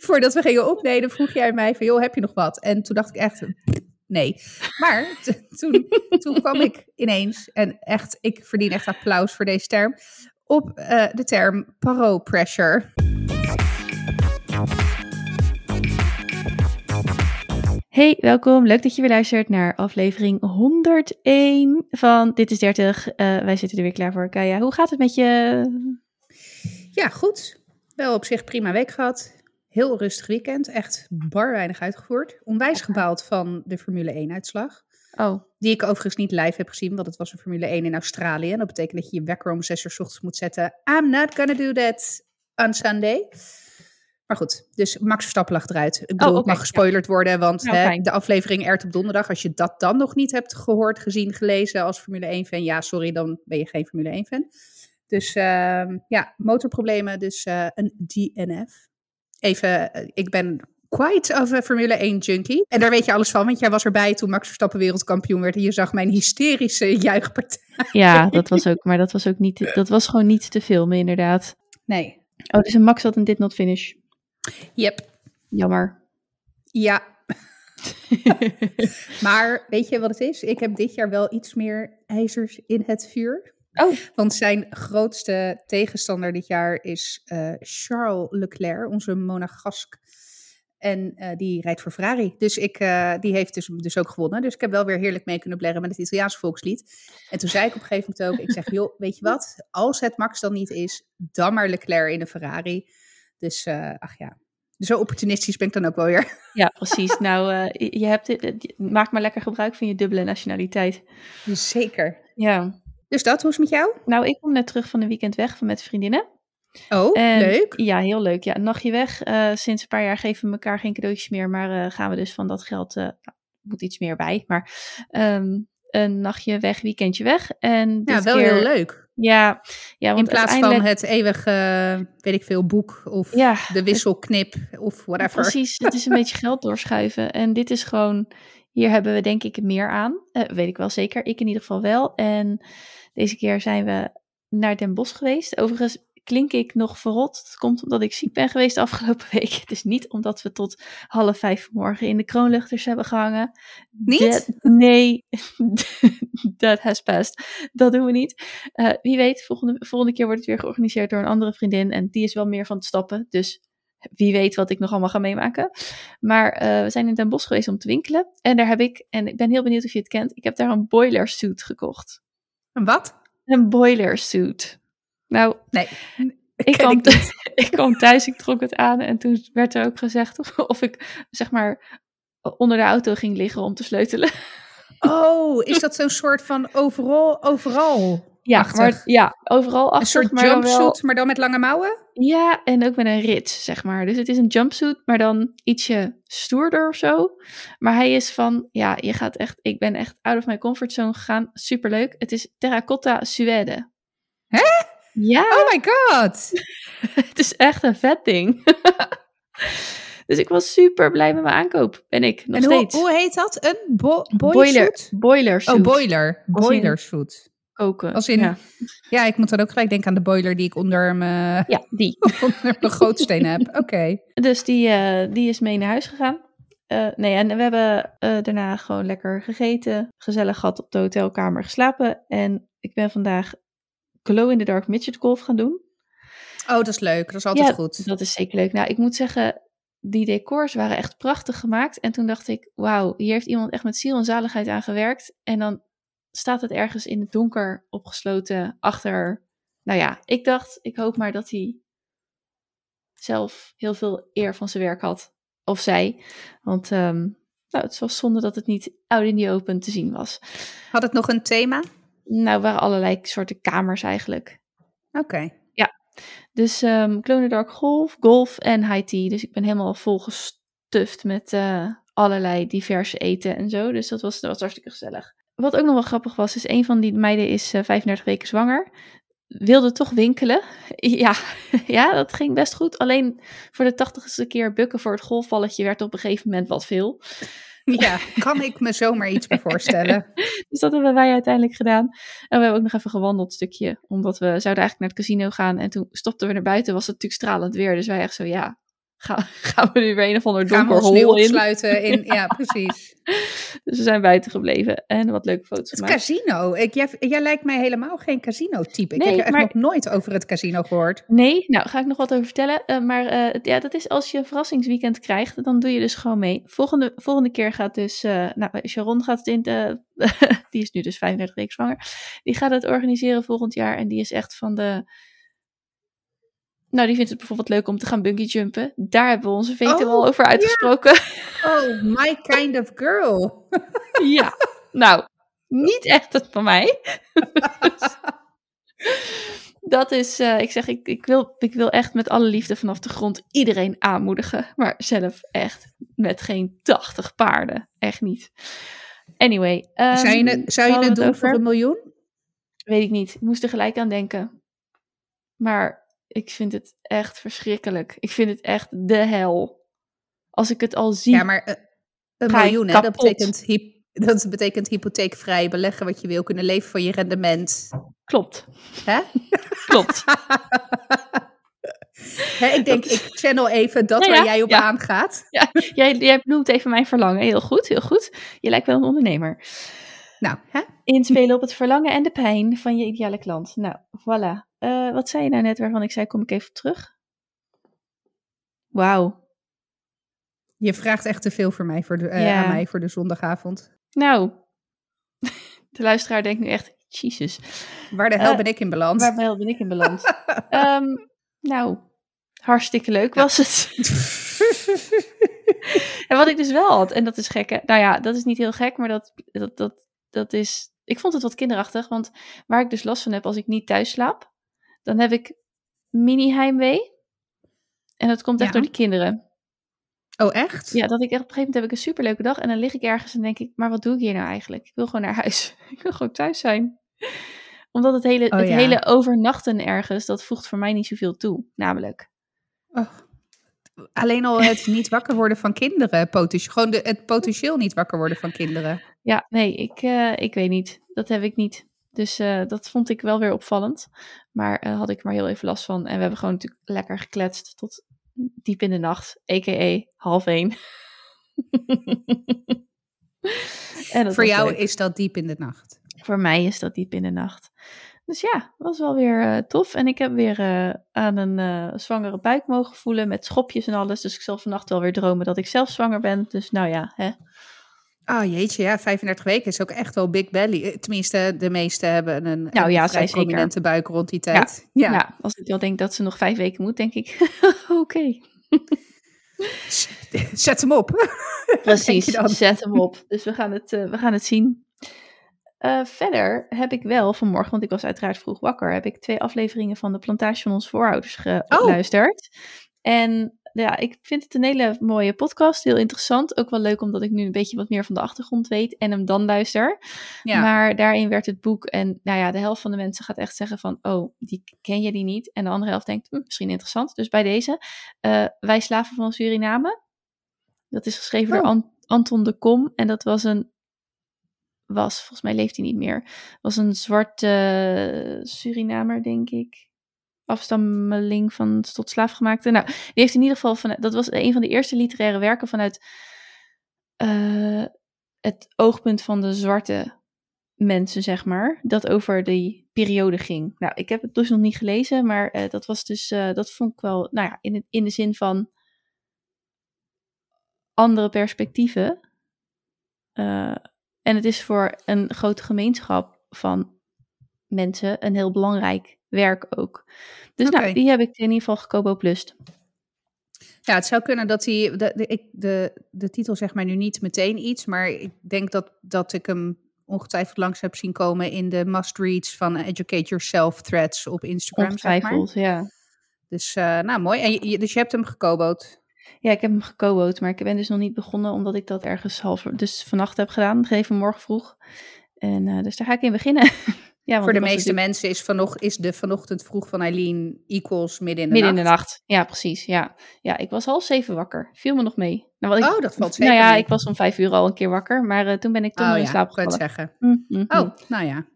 voordat we gingen opnemen, vroeg jij mij van, joh, heb je nog wat? En toen dacht ik echt, nee. Maar toen, toen kwam ik ineens, en echt, ik verdien echt applaus voor deze term, op uh, de term paro pressure. Hey, welkom. Leuk dat je weer luistert naar aflevering 101 van Dit is 30. Uh, wij zitten er weer klaar voor. Kaya, hoe gaat het met je? Ja, goed. Wel op zich prima week gehad. Heel rustig weekend. Echt bar weinig uitgevoerd. Onwijs gebaald van de Formule 1-uitslag. Oh. Die ik overigens niet live heb gezien, want het was een Formule 1 in Australië. En dat betekent dat je je wekker om 6 uur s ochtends moet zetten. I'm not gonna do that on Sunday. Maar goed, dus Max Verstappen lag eruit. Ik bedoel, Oh, het mag gespoilerd worden, want Nou, hè, de aflevering airt op donderdag. Als je dat dan nog niet hebt gehoord, gezien, gelezen als Formule 1-fan, ja, sorry, dan ben je geen Formule 1-fan. Dus ehm, ja, motorproblemen, dus eh, een DNF. Even, eh, ik ben quite of Formule 1 junkie. En daar weet je alles van, want jij was erbij toen Max Verstappen wereldkampioen werd. En je zag mijn hysterische juichpartij. Ja, dat was ook, maar dat was ook niet, dat was gewoon niet te filmen, inderdaad. Nee. Oh, dus een Max had een dit not finish. Yep. Jammer. Ja. maar weet je wat het is? Ik heb dit jaar wel iets meer ijzers in het vuur. Oh. Want zijn grootste tegenstander dit jaar is eh, Charles Leclerc, onze monegask. En eh, die rijdt voor Ferrari. Dus ik, eh, die heeft dus, dus ook gewonnen. Dus ik heb wel weer heerlijk mee kunnen blerren met het Italiaanse volkslied. En toen zei ik op een gegeven moment ook, ik zeg, joh, weet je wat? Als het Max dan niet is, dan maar Leclerc in een Ferrari. Dus, ach ja. Zo opportunistisch ben ik dan ook wel weer. Ja, precies. nou, je hebt dit- maak maar lekker gebruik van je dubbele nationaliteit. Zeker. Ja. Dus dat, hoe is het met jou? Nou, ik kom net terug van een weekend weg van met vriendinnen. Oh, En- leuk. Ja, heel leuk. Ja, een nachtje weg. Eh, sinds een paar jaar geven we elkaar geen cadeautjes meer, maar eh, gaan we dus van dat geld, nou, moet iets meer bij, maar ehm, een nachtje weg, weekendje weg. En Ja, wel keer- heel leuk. Ja, ja want In plaats van het eeuwige, weet ik veel, boek of Ja, de wisselknip of whatever. Precies, het is een beetje geld doorschuiven. En dit is gewoon, hier hebben we denk ik meer aan. Eh, weet ik wel zeker, ik in ieder geval wel. En deze keer zijn we naar Den Bosch geweest. Overigens klink ik nog verrot. Het komt omdat ik ziek ben geweest de afgelopen week. Het is niet omdat we tot half vijf vanmorgen in de kroonluchters hebben gehangen. Niet? Dat- nee, that has passed. Dat doen we niet. Eh, wie weet, volgende, volgende keer wordt het weer georganiseerd door een andere vriendin. En die is wel meer van het stappen. Dus wie weet wat ik nog allemaal ga meemaken. Maar eh, we zijn in Den Bosch geweest om te winkelen. En daar heb ik, en ik ben heel benieuwd of je het kent, ik heb daar een boiler suit gekocht. Een wat? Een boiler suit. Nou, Nee. ik kwam, ik ik kwam thuis, ik trok het aan en toen werd er ook gezegd of ik, zeg maar, onder de auto ging liggen om te sleutelen. Oh, is dat zo'n soort van overal, overal? Ja, maar ja, overal Een achter, soort maar dan jumpsuit, maar dan met lange mouwen? Ja, en ook met een rits, zeg maar. Dus het is een jumpsuit, maar dan ietsje stoerder of zo. Maar hij is van, ja, je gaat echt, ik ben echt out of my comfortzone gegaan. Superleuk. Het is terracotta suède. Hè? Ja, Oh my god. het is echt een vet ding. dus ik was super blij met mijn aankoop. Ben ik nog en hoe, steeds. hoe heet dat? Een bo boiler boiler, suit? Oh, boiler. Boiler suit. Koken. Als in- ja. Ja, ik moet dan ook gelijk denken aan de boiler die ik onder mijn, ja, die. onder mijn gootsteen heb. Oké. Dus die, eh, die is mee naar huis gegaan. Eh, nee, en we hebben eh, daarna gewoon lekker gegeten, gezellig gehad op de hotelkamer geslapen. En ik ben vandaag glow in the dark midget golf gaan doen. Oh, dat is leuk. Dat is altijd Ja, goed. Dat is zeker leuk. Nou, ik moet zeggen, die decors waren echt prachtig gemaakt. En toen dacht ik, wauw, hier heeft iemand echt met ziel en zaligheid aan gewerkt. En dan staat het ergens in het donker opgesloten achter. Nou ja, ik dacht, ik hoop maar dat hij zelf heel veel eer van zijn werk had. Of zij. Want ehm, nou, het was zonde dat het niet out in the open te zien was. Had het nog een thema? Nou, waren allerlei soorten kamers eigenlijk. Oké. Dus ehm Glow in the Dark Golf, Golf en High Tea. Dus ik ben helemaal volgestuft met eh, allerlei diverse eten en zo. Dus dat was, dat was hartstikke gezellig. Wat ook nog wel grappig was, is een van die meiden is eh, 35 weken zwanger. Wilde toch winkelen. Ja, ja, dat ging best goed. Alleen voor de tachtigste keer bukken voor het golfballetje werd op een gegeven moment wat veel. Ja, kan ik me zomaar iets bij voorstellen. Dus dat hebben wij uiteindelijk gedaan. En we hebben ook nog even gewandeld stukje. Omdat we zouden eigenlijk naar het casino gaan. En toen stopten we naar buiten. Was het natuurlijk stralend weer. Dus wij echt zo, ja, gaan, gaan we nu weer een of ander Gaan we donker ons nu hol in. in... Ja, precies. Dus we zijn buiten gebleven en wat leuke foto's Het gemaakt. casino. Ik, jij, jij lijkt mij helemaal geen casino-type. Ik Nee, heb je echt maar- nog nooit over het casino gehoord. Nee, nou ga ik nog wat over vertellen. Eh, maar eh, ja, dat is als je een verrassingsweekend krijgt, dan doe je dus gewoon mee. Volgende, volgende keer gaat dus, eh, nou Sharon gaat het in de, die is nu dus 35 weken zwanger. Die gaat het organiseren volgend jaar en die is echt van de, nou die vindt het bijvoorbeeld leuk om te gaan bungee jumpen. Daar hebben we onze veto Oh, al over uitgesproken. Oh, my kind of girl. ja, nou, niet echt het van mij. Dat is, eh, ik zeg, ik, ik, wil, ik wil echt met alle liefde vanaf de grond iedereen aanmoedigen. Maar zelf echt met geen 80 paarden. Echt niet. Anyway. ehm, zou je het, zou je het doen over? voor een miljoen? Weet ik niet. Ik moest er gelijk aan denken. Maar ik vind het echt verschrikkelijk. Ik vind het echt de hel. Als ik het al zie. Ja, maar eh, een miljoen, hè, dat betekent, dat betekent hypotheekvrij beleggen wat je wil, kunnen leven van je rendement. Klopt. Hè? Klopt. Hè, ik denk, Dat ik channel even dat Ja, waar ja, jij op ja. aangaat. jij, jij noemt even mijn verlangen. Heel goed, heel goed. Je lijkt wel een ondernemer. Nou, hè? Inspelen op het verlangen en de pijn van je ideale klant. Nou, voilà. Eh, wat zei je nou net waarvan ik zei, kom ik even op terug? Wauw. je vraagt echt te veel voor mij, voor de, eh, Ja. aan mij voor de zondagavond. Nou, de luisteraar denkt nu echt, Jezus, Waar de hel Eh, ben ik in beland? waar ben ik in beland? Ehm, nou, hartstikke leuk was het. en wat ik dus wel had, en dat is gek, hè? nou ja, dat is niet heel gek, maar dat, dat, dat, dat is, ik vond het wat kinderachtig, want waar ik dus last van heb als ik niet thuis slaap, dan heb ik mini-heimwee. En dat komt echt Ja. door die kinderen. Oh, echt? Ja, dat ik echt op een gegeven moment heb ik een superleuke dag en dan lig ik ergens en denk ik, maar wat doe ik hier nou eigenlijk? Ik wil gewoon naar huis. ik wil gewoon thuis zijn. Omdat het hele, Oh, het ja. hele overnachten ergens, dat voegt voor mij niet zoveel toe. Namelijk, Oh. Alleen al het niet wakker worden van kinderen. Potentieel, gewoon de, het potentieel niet wakker worden van kinderen. Ja, nee, ik, eh, ik weet niet. Dat heb ik niet. Dus eh, dat vond ik wel weer opvallend. Maar eh, had ik maar heel even last van. En we hebben gewoon natuurlijk lekker gekletst tot diep in de nacht. A.k.a. half één. En Voor jou leuk. is dat diep in de nacht. Voor mij is dat diep in de nacht. Dus ja, was wel weer tof. En ik heb weer aan een zwangere buik mogen voelen met schopjes en alles. Dus ik zal vannacht wel weer dromen dat ik zelf zwanger ben. Dus nou ja, hè. Ah, jeetje, ja, 35 weken is ook echt wel big belly. Eh, Tenminste, de meeste hebben een, Nou ja, vrij prominente buik rond die tijd. Ja, Ja. als ik wel denk dat ze nog vijf weken moet, denk ik, oké. zet hem op. Precies, zet hem op. Dus we gaan het, eh, we gaan het zien. Eh, verder heb ik wel vanmorgen, want ik was uiteraard vroeg wakker, heb ik twee afleveringen van de Plantage van onze voorouders Oh. geluisterd. En ja, ik vind het een hele mooie podcast, heel interessant. Ook wel leuk omdat ik nu een beetje wat meer van de achtergrond weet en hem dan luister. Ja. Maar daarin werd het boek en nou ja, de helft van de mensen gaat echt zeggen van, oh, die ken je die niet. En de andere helft denkt, hm, misschien interessant. Dus bij deze, eh, Wij Slaven van Suriname. Dat is geschreven door Oh. An- Anton de Kom. En dat was een, was, volgens mij leeft hij niet meer, was een zwarte Surinamer, denk ik. Afstammeling van tot slaafgemaakte. Nou, die heeft in ieder geval, van, dat was een van de eerste literaire werken vanuit eh, het oogpunt van de zwarte mensen, zeg maar, dat over die periode ging. Nou, ik heb het dus nog niet gelezen, maar eh, dat was dus, eh, dat vond ik wel, nou ja, in, in de zin van andere perspectieven. En het is voor een grote gemeenschap van mensen een heel belangrijk werk ook. Dus nou, die heb ik in ieder geval gekobo plus. Ja, het zou kunnen dat hij. De, de, de, de titel zegt mij nu niet meteen iets, maar ik denk dat, dat ik hem ongetwijfeld langs heb zien komen in de must-reads van Educate Yourself threads op Instagram. Zeg maar. Ongetwijfeld, ja. Dus, eh, nou mooi. En je, dus je hebt hem gekoboot. Ja, ik heb hem gecoboot, maar ik ben dus nog niet begonnen omdat ik dat ergens half, dus vannacht heb gedaan, even morgen vroeg. En eh, dus daar ga ik in beginnen. ja, Voor de meeste natuurlijk mensen is, de vanochtend vroeg van Eileen equals midden in de midden in nacht. de nacht. Ja, precies. Ja. ja, ik was half zeven wakker. Viel me nog mee. Nou, wat ik, Oh, dat valt zeker Nou ja, mee. ik was om vijf uur al een keer wakker, maar eh, toen ben ik toch Oh in ja, slaap gevallen. zeggen. Mm, mhm. Oh, nou ja.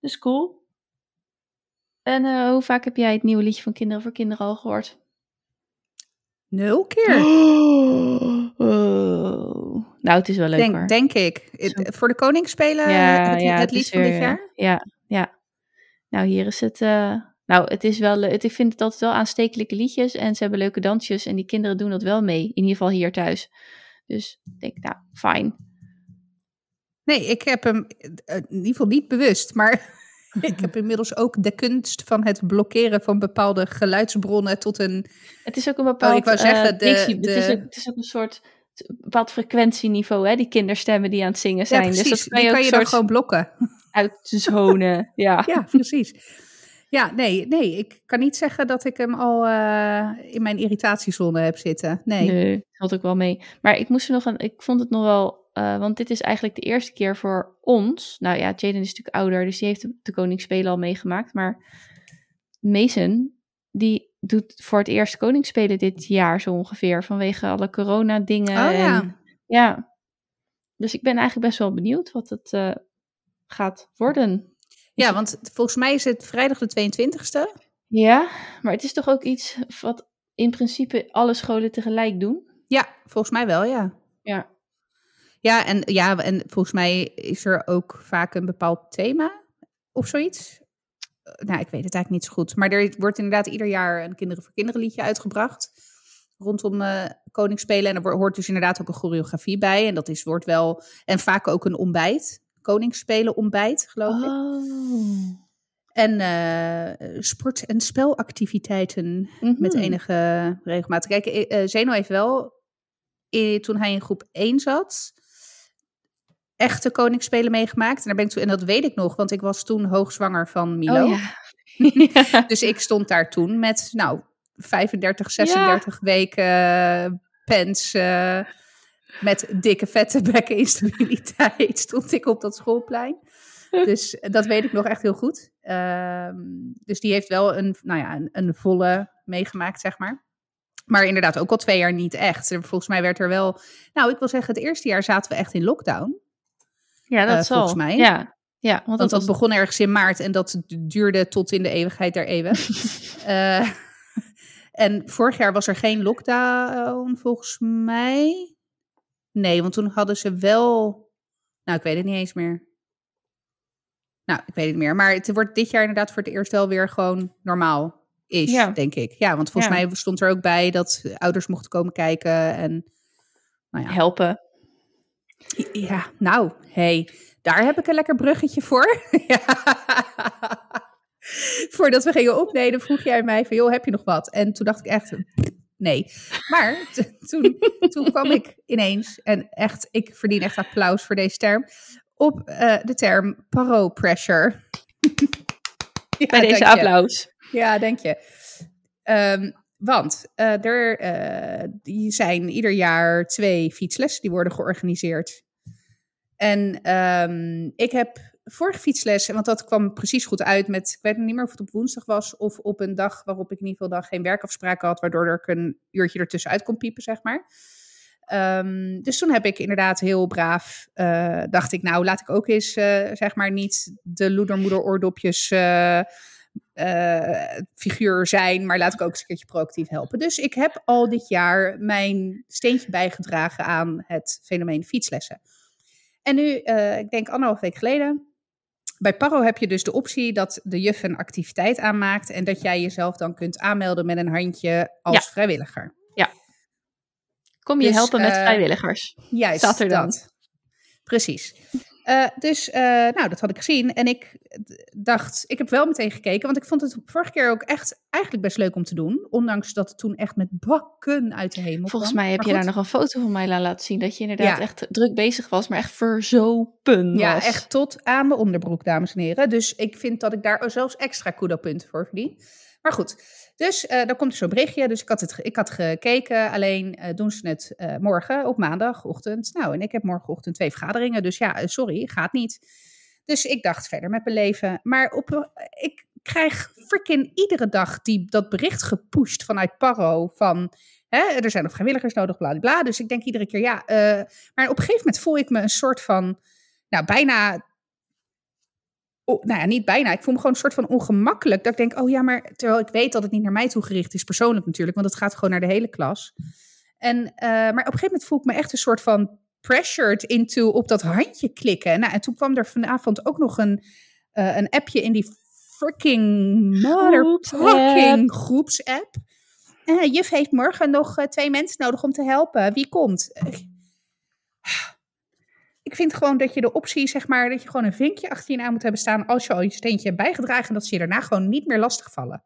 Dus cool. En eh, hoe vaak heb jij het nieuwe liedje van Kinderen voor Kinderen al gehoord? Nul keer. Oh. Nou, het is wel leuk Denk, hoor. denk ik. Het- voor de Koningsspelen, ja, het, ja, het lied van dit jaar. Ja, ja. Nou, hier is het. eh, nou, het is wel. Het, ik vind het altijd wel aanstekelijke liedjes. En ze hebben leuke dansjes. En die kinderen doen dat wel mee. In ieder geval hier thuis. Dus ik denk, nou, fijn. Nee, ik heb hem eh, in ieder geval niet bewust, maar ik heb inmiddels ook de kunst van het blokkeren van bepaalde geluidsbronnen tot een. Het is ook een bepaald. Oh, ik wou zeggen, eh, dictie- het, is ook, het is ook een soort. Bepaald frequentieniveau, hè? Die kinderstemmen die aan het zingen zijn. ja, dus dat kan Die je kan ook je dan gewoon blokken. uitzonen. ja. Ja, precies. Ja, nee, nee, ik kan niet zeggen dat ik hem al eh, in mijn irritatiezone heb zitten. Nee. Nee, dat valt ook wel mee. Maar ik moest er nog een. Ik vond het nog wel. eh, want dit is eigenlijk de eerste keer voor ons. Nou ja, Jaden is natuurlijk ouder, dus die heeft de, de Koningsspelen al meegemaakt. Maar Mason, die doet voor het eerst Koningsspelen dit jaar zo ongeveer. Vanwege alle corona-dingen. Oh ja. En, ja. Dus ik ben eigenlijk best wel benieuwd wat het eh, gaat worden. Ja, want volgens mij is het vrijdag de 22e. Ja, maar het is toch ook iets wat in principe alle scholen tegelijk doen? Ja, volgens mij wel, ja. Ja. Ja, en, ja, en volgens mij is er ook vaak een bepaald thema of zoiets. Eh, Nou, ik weet het eigenlijk niet zo goed. Maar er wordt inderdaad ieder jaar een Kinderen voor Kinderen liedje uitgebracht. Rondom eh Koningsspelen. En er hoort dus inderdaad ook een choreografie bij. En dat is, wordt wel... En vaak ook een ontbijt. Koningsspelen ontbijt, geloof ik. Oh. En eh, sport- en spelactiviteiten met Mhm. enige regelmaat. Kijk, Zeno heeft wel, toen hij in groep 1 zat, echte koningsspelen meegemaakt. En, daar ben ik toen, en dat weet ik nog, want ik was toen hoogzwanger van Milo. Oh ja. Dus ik stond daar toen met, nou, 35, 36 weken pens... eh, met dikke vette bekkeninstabiliteit stond ik op dat schoolplein. Dus dat weet ik nog echt heel goed. Ehm, dus die heeft wel een, nou ja, een, een volle meegemaakt, zeg maar. Maar inderdaad ook al twee jaar niet echt. En Volgens mij werd er wel... Nou, ik wil zeggen, het eerste jaar zaten we echt in lockdown. Ja, dat Eh, zal. volgens mij. Ja, ja want, Want dat was... begon ergens in maart en dat duurde tot in de eeuwigheid der eeuwen. Eh, en vorig jaar was er geen lockdown, volgens mij. Nee, want toen hadden ze wel. Nou, ik weet het niet eens meer. Nou, ik weet het niet meer. Maar het wordt dit jaar inderdaad voor het eerst wel weer gewoon normaal is, Ja. denk ik. Ja, want volgens Ja. mij stond er ook bij dat ouders mochten komen kijken. En nou ja, helpen. Ja, nou, hey, daar heb ik een lekker bruggetje voor. Ja. Voordat we gingen opnemen, vroeg jij mij van, joh, heb je nog wat? En toen dacht ik echt, nee. Maar toen, toen kwam ik ineens, en echt, ik verdien echt applaus voor deze term, op eh, de term paro pressure. Ja, Bij deze je. applaus. Ja, denk je. Ehm, want eh, er eh, die zijn ieder jaar twee fietslessen die worden georganiseerd. En ehm, ik heb vorige fietsles, want dat kwam precies goed uit met, ik weet niet meer of het op woensdag was of op een dag waarop ik in ieder geval dan geen werkafspraken had, waardoor er een uurtje ertussenuit kon piepen, zeg maar. Ehm, dus toen heb ik inderdaad heel braaf, eh, dacht ik, nou laat ik ook eens, zeg maar, niet de loedermoeder oordopjes eh, figuur zijn, maar laat ik ook eens een keertje proactief helpen. Dus ik heb al dit jaar mijn steentje bijgedragen aan het fenomeen fietslessen. En nu, eh, ik denk anderhalf week geleden, bij Paro heb je dus de optie dat de juf een activiteit aanmaakt en dat jij jezelf dan kunt aanmelden met een handje als Ja. vrijwilliger. Kom je Dus, helpen met eh, vrijwilligers. Juist, Staat er dan. dat. Precies. Eh, dus, eh, nou, dat had ik gezien. En ik dacht, ik heb wel meteen gekeken, want ik vond het vorige keer ook echt eigenlijk best leuk om te doen. Ondanks dat het toen echt met bakken uit de hemel Volgens kwam. mij heb Maar je daar nog een foto van mij laten zien. Dat je inderdaad Ja. echt druk bezig was, maar echt verzopen Ja, was. echt tot aan de onderbroek, dames en heren. Dus ik vind dat ik daar zelfs extra kudo-punten voor verdien. Maar goed, dus eh dan komt er zo'n berichtje. Dus ik had, het, ik had gekeken, alleen eh, doen ze het eh, morgen op maandagochtend. Nou, en ik heb morgenochtend twee vergaderingen, dus ja, sorry, gaat niet. Dus ik dacht verder met mijn leven. Maar op, ik krijg freaking iedere dag die, dat bericht gepusht vanuit Paro van... Hè, er zijn nog vrijwilligers nodig, bla bla. Dus ik denk iedere keer, ja. maar op een gegeven moment voel ik me een soort van... Nou, bijna oh, nou ja, niet bijna. Ik voel me gewoon een soort van ongemakkelijk. Dat ik denk, oh ja, maar terwijl ik weet dat het niet naar mij toe gericht is, persoonlijk natuurlijk, want het gaat gewoon naar de hele klas. En, eh, maar op een gegeven moment voel ik me echt een soort van pressured into op dat handje klikken. Nou, en toen kwam er vanavond ook nog een, uh, een appje in die freaking motherfucking groepsapp. Uh, juf heeft morgen nog twee mensen nodig om te helpen. Wie komt? Ik vind gewoon dat je de optie, zeg maar, dat je gewoon een vinkje achter je naam moet hebben staan als je al je steentje hebt bijgedragen en dat ze je daarna gewoon niet meer lastig vallen.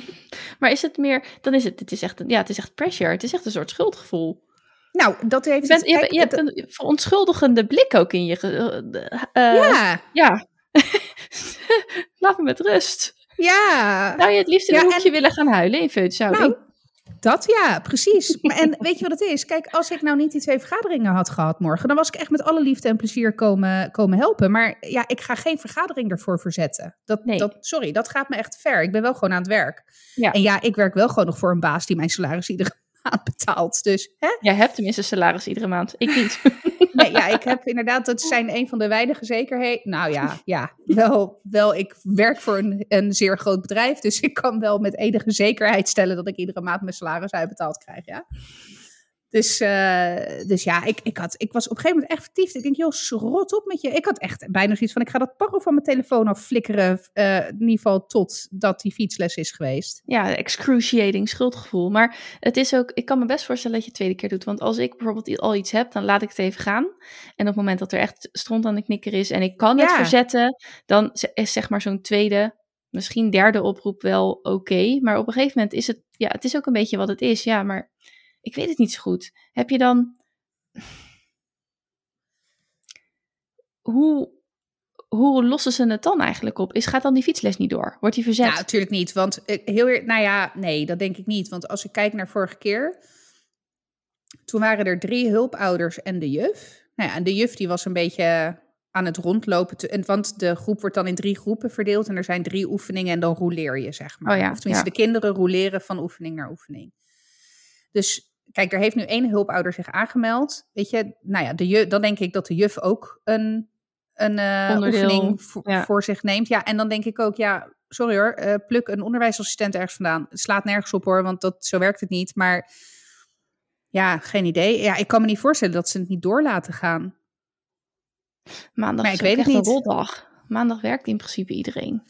maar is het meer, dan is het, het is echt, ja, het is echt pressure, het is echt een soort schuldgevoel. Nou, dat heeft. Je, bent, je, je hebt een verontschuldigende blik ook in je. Uh, ja. Ja. Laat me met rust. Ja. Nou, je het liefst in een hoekje willen gaan huilen in Feuthouding? Nou, dat ja, precies. en weet je wat het is? Kijk, als ik nou niet die twee vergaderingen had gehad morgen, dan was ik echt met alle liefde en plezier komen, komen helpen. Maar ja, ik ga geen vergadering ervoor verzetten. Dat, Nee. dat, sorry, dat gaat me echt ver. Ik ben wel gewoon aan het werk. Ja. En ja, ik werk wel gewoon nog voor een baas die mijn salaris iedere maand betaalt. Dus hè? Jij hebt tenminste salaris iedere maand. Ik niet. Nee, ja, ik heb inderdaad, dat zijn een van de weinige zekerheden. Nou ja, ja wel, wel, ik werk voor een, een zeer groot bedrijf, dus ik kan wel met enige zekerheid stellen dat ik iedere maand mijn salaris uitbetaald krijg, ja. Dus, uh, dus ja, ik, ik, had, ik was op een gegeven moment echt vertiefd. Ik denk, joh, schrot op met je. Ik had echt bijna zoiets van, ik ga dat parro van mijn telefoon afflikkeren. Uh, in ieder geval totdat die fietsles is geweest. Ja, excruciating schuldgevoel. Maar het is ook, ik kan me best voorstellen dat je het tweede keer doet. Want als ik bijvoorbeeld al iets heb, dan laat ik het even gaan. En op het moment dat er echt stront aan de knikker is en ik kan het Ja. verzetten, dan is zeg maar zo'n tweede, misschien derde oproep wel oké. Maar op een gegeven moment is het, ja, het is ook een beetje wat het is. Ja, maar ik weet het niet zo goed. Heb je dan. Hoe, hoe lossen ze het dan eigenlijk op? Is, gaat dan die fietsles niet door? Wordt die verzet? Ja, natuurlijk niet. Want eh, heel eer- nou ja, nee, dat denk ik niet. Want als ik kijk naar vorige keer, toen waren er drie hulpouders en de juf. Nou ja, en de juf die was een beetje aan het rondlopen. te- en, want de groep wordt dan in drie groepen verdeeld en er zijn drie oefeningen en dan rouleer je, zeg maar. Oh ja, of tenminste, ja. de kinderen rouleren van oefening naar oefening. Dus kijk, er heeft nu één hulpouder zich aangemeld. Weet je, nou ja, de juf, dan denk ik dat de juf ook een, een Onderdeel, oefening ja. voor zich neemt. Ja, en dan denk ik ook, ja, sorry hoor, eh, pluk een onderwijsassistent ergens vandaan. Het slaat nergens op hoor, want dat, zo werkt het niet. Maar ja, geen idee. Ja, ik kan me niet voorstellen dat ze het niet door laten gaan. Maandag Maar is ik ook weet echt het een roldag. Maandag werkt in principe iedereen.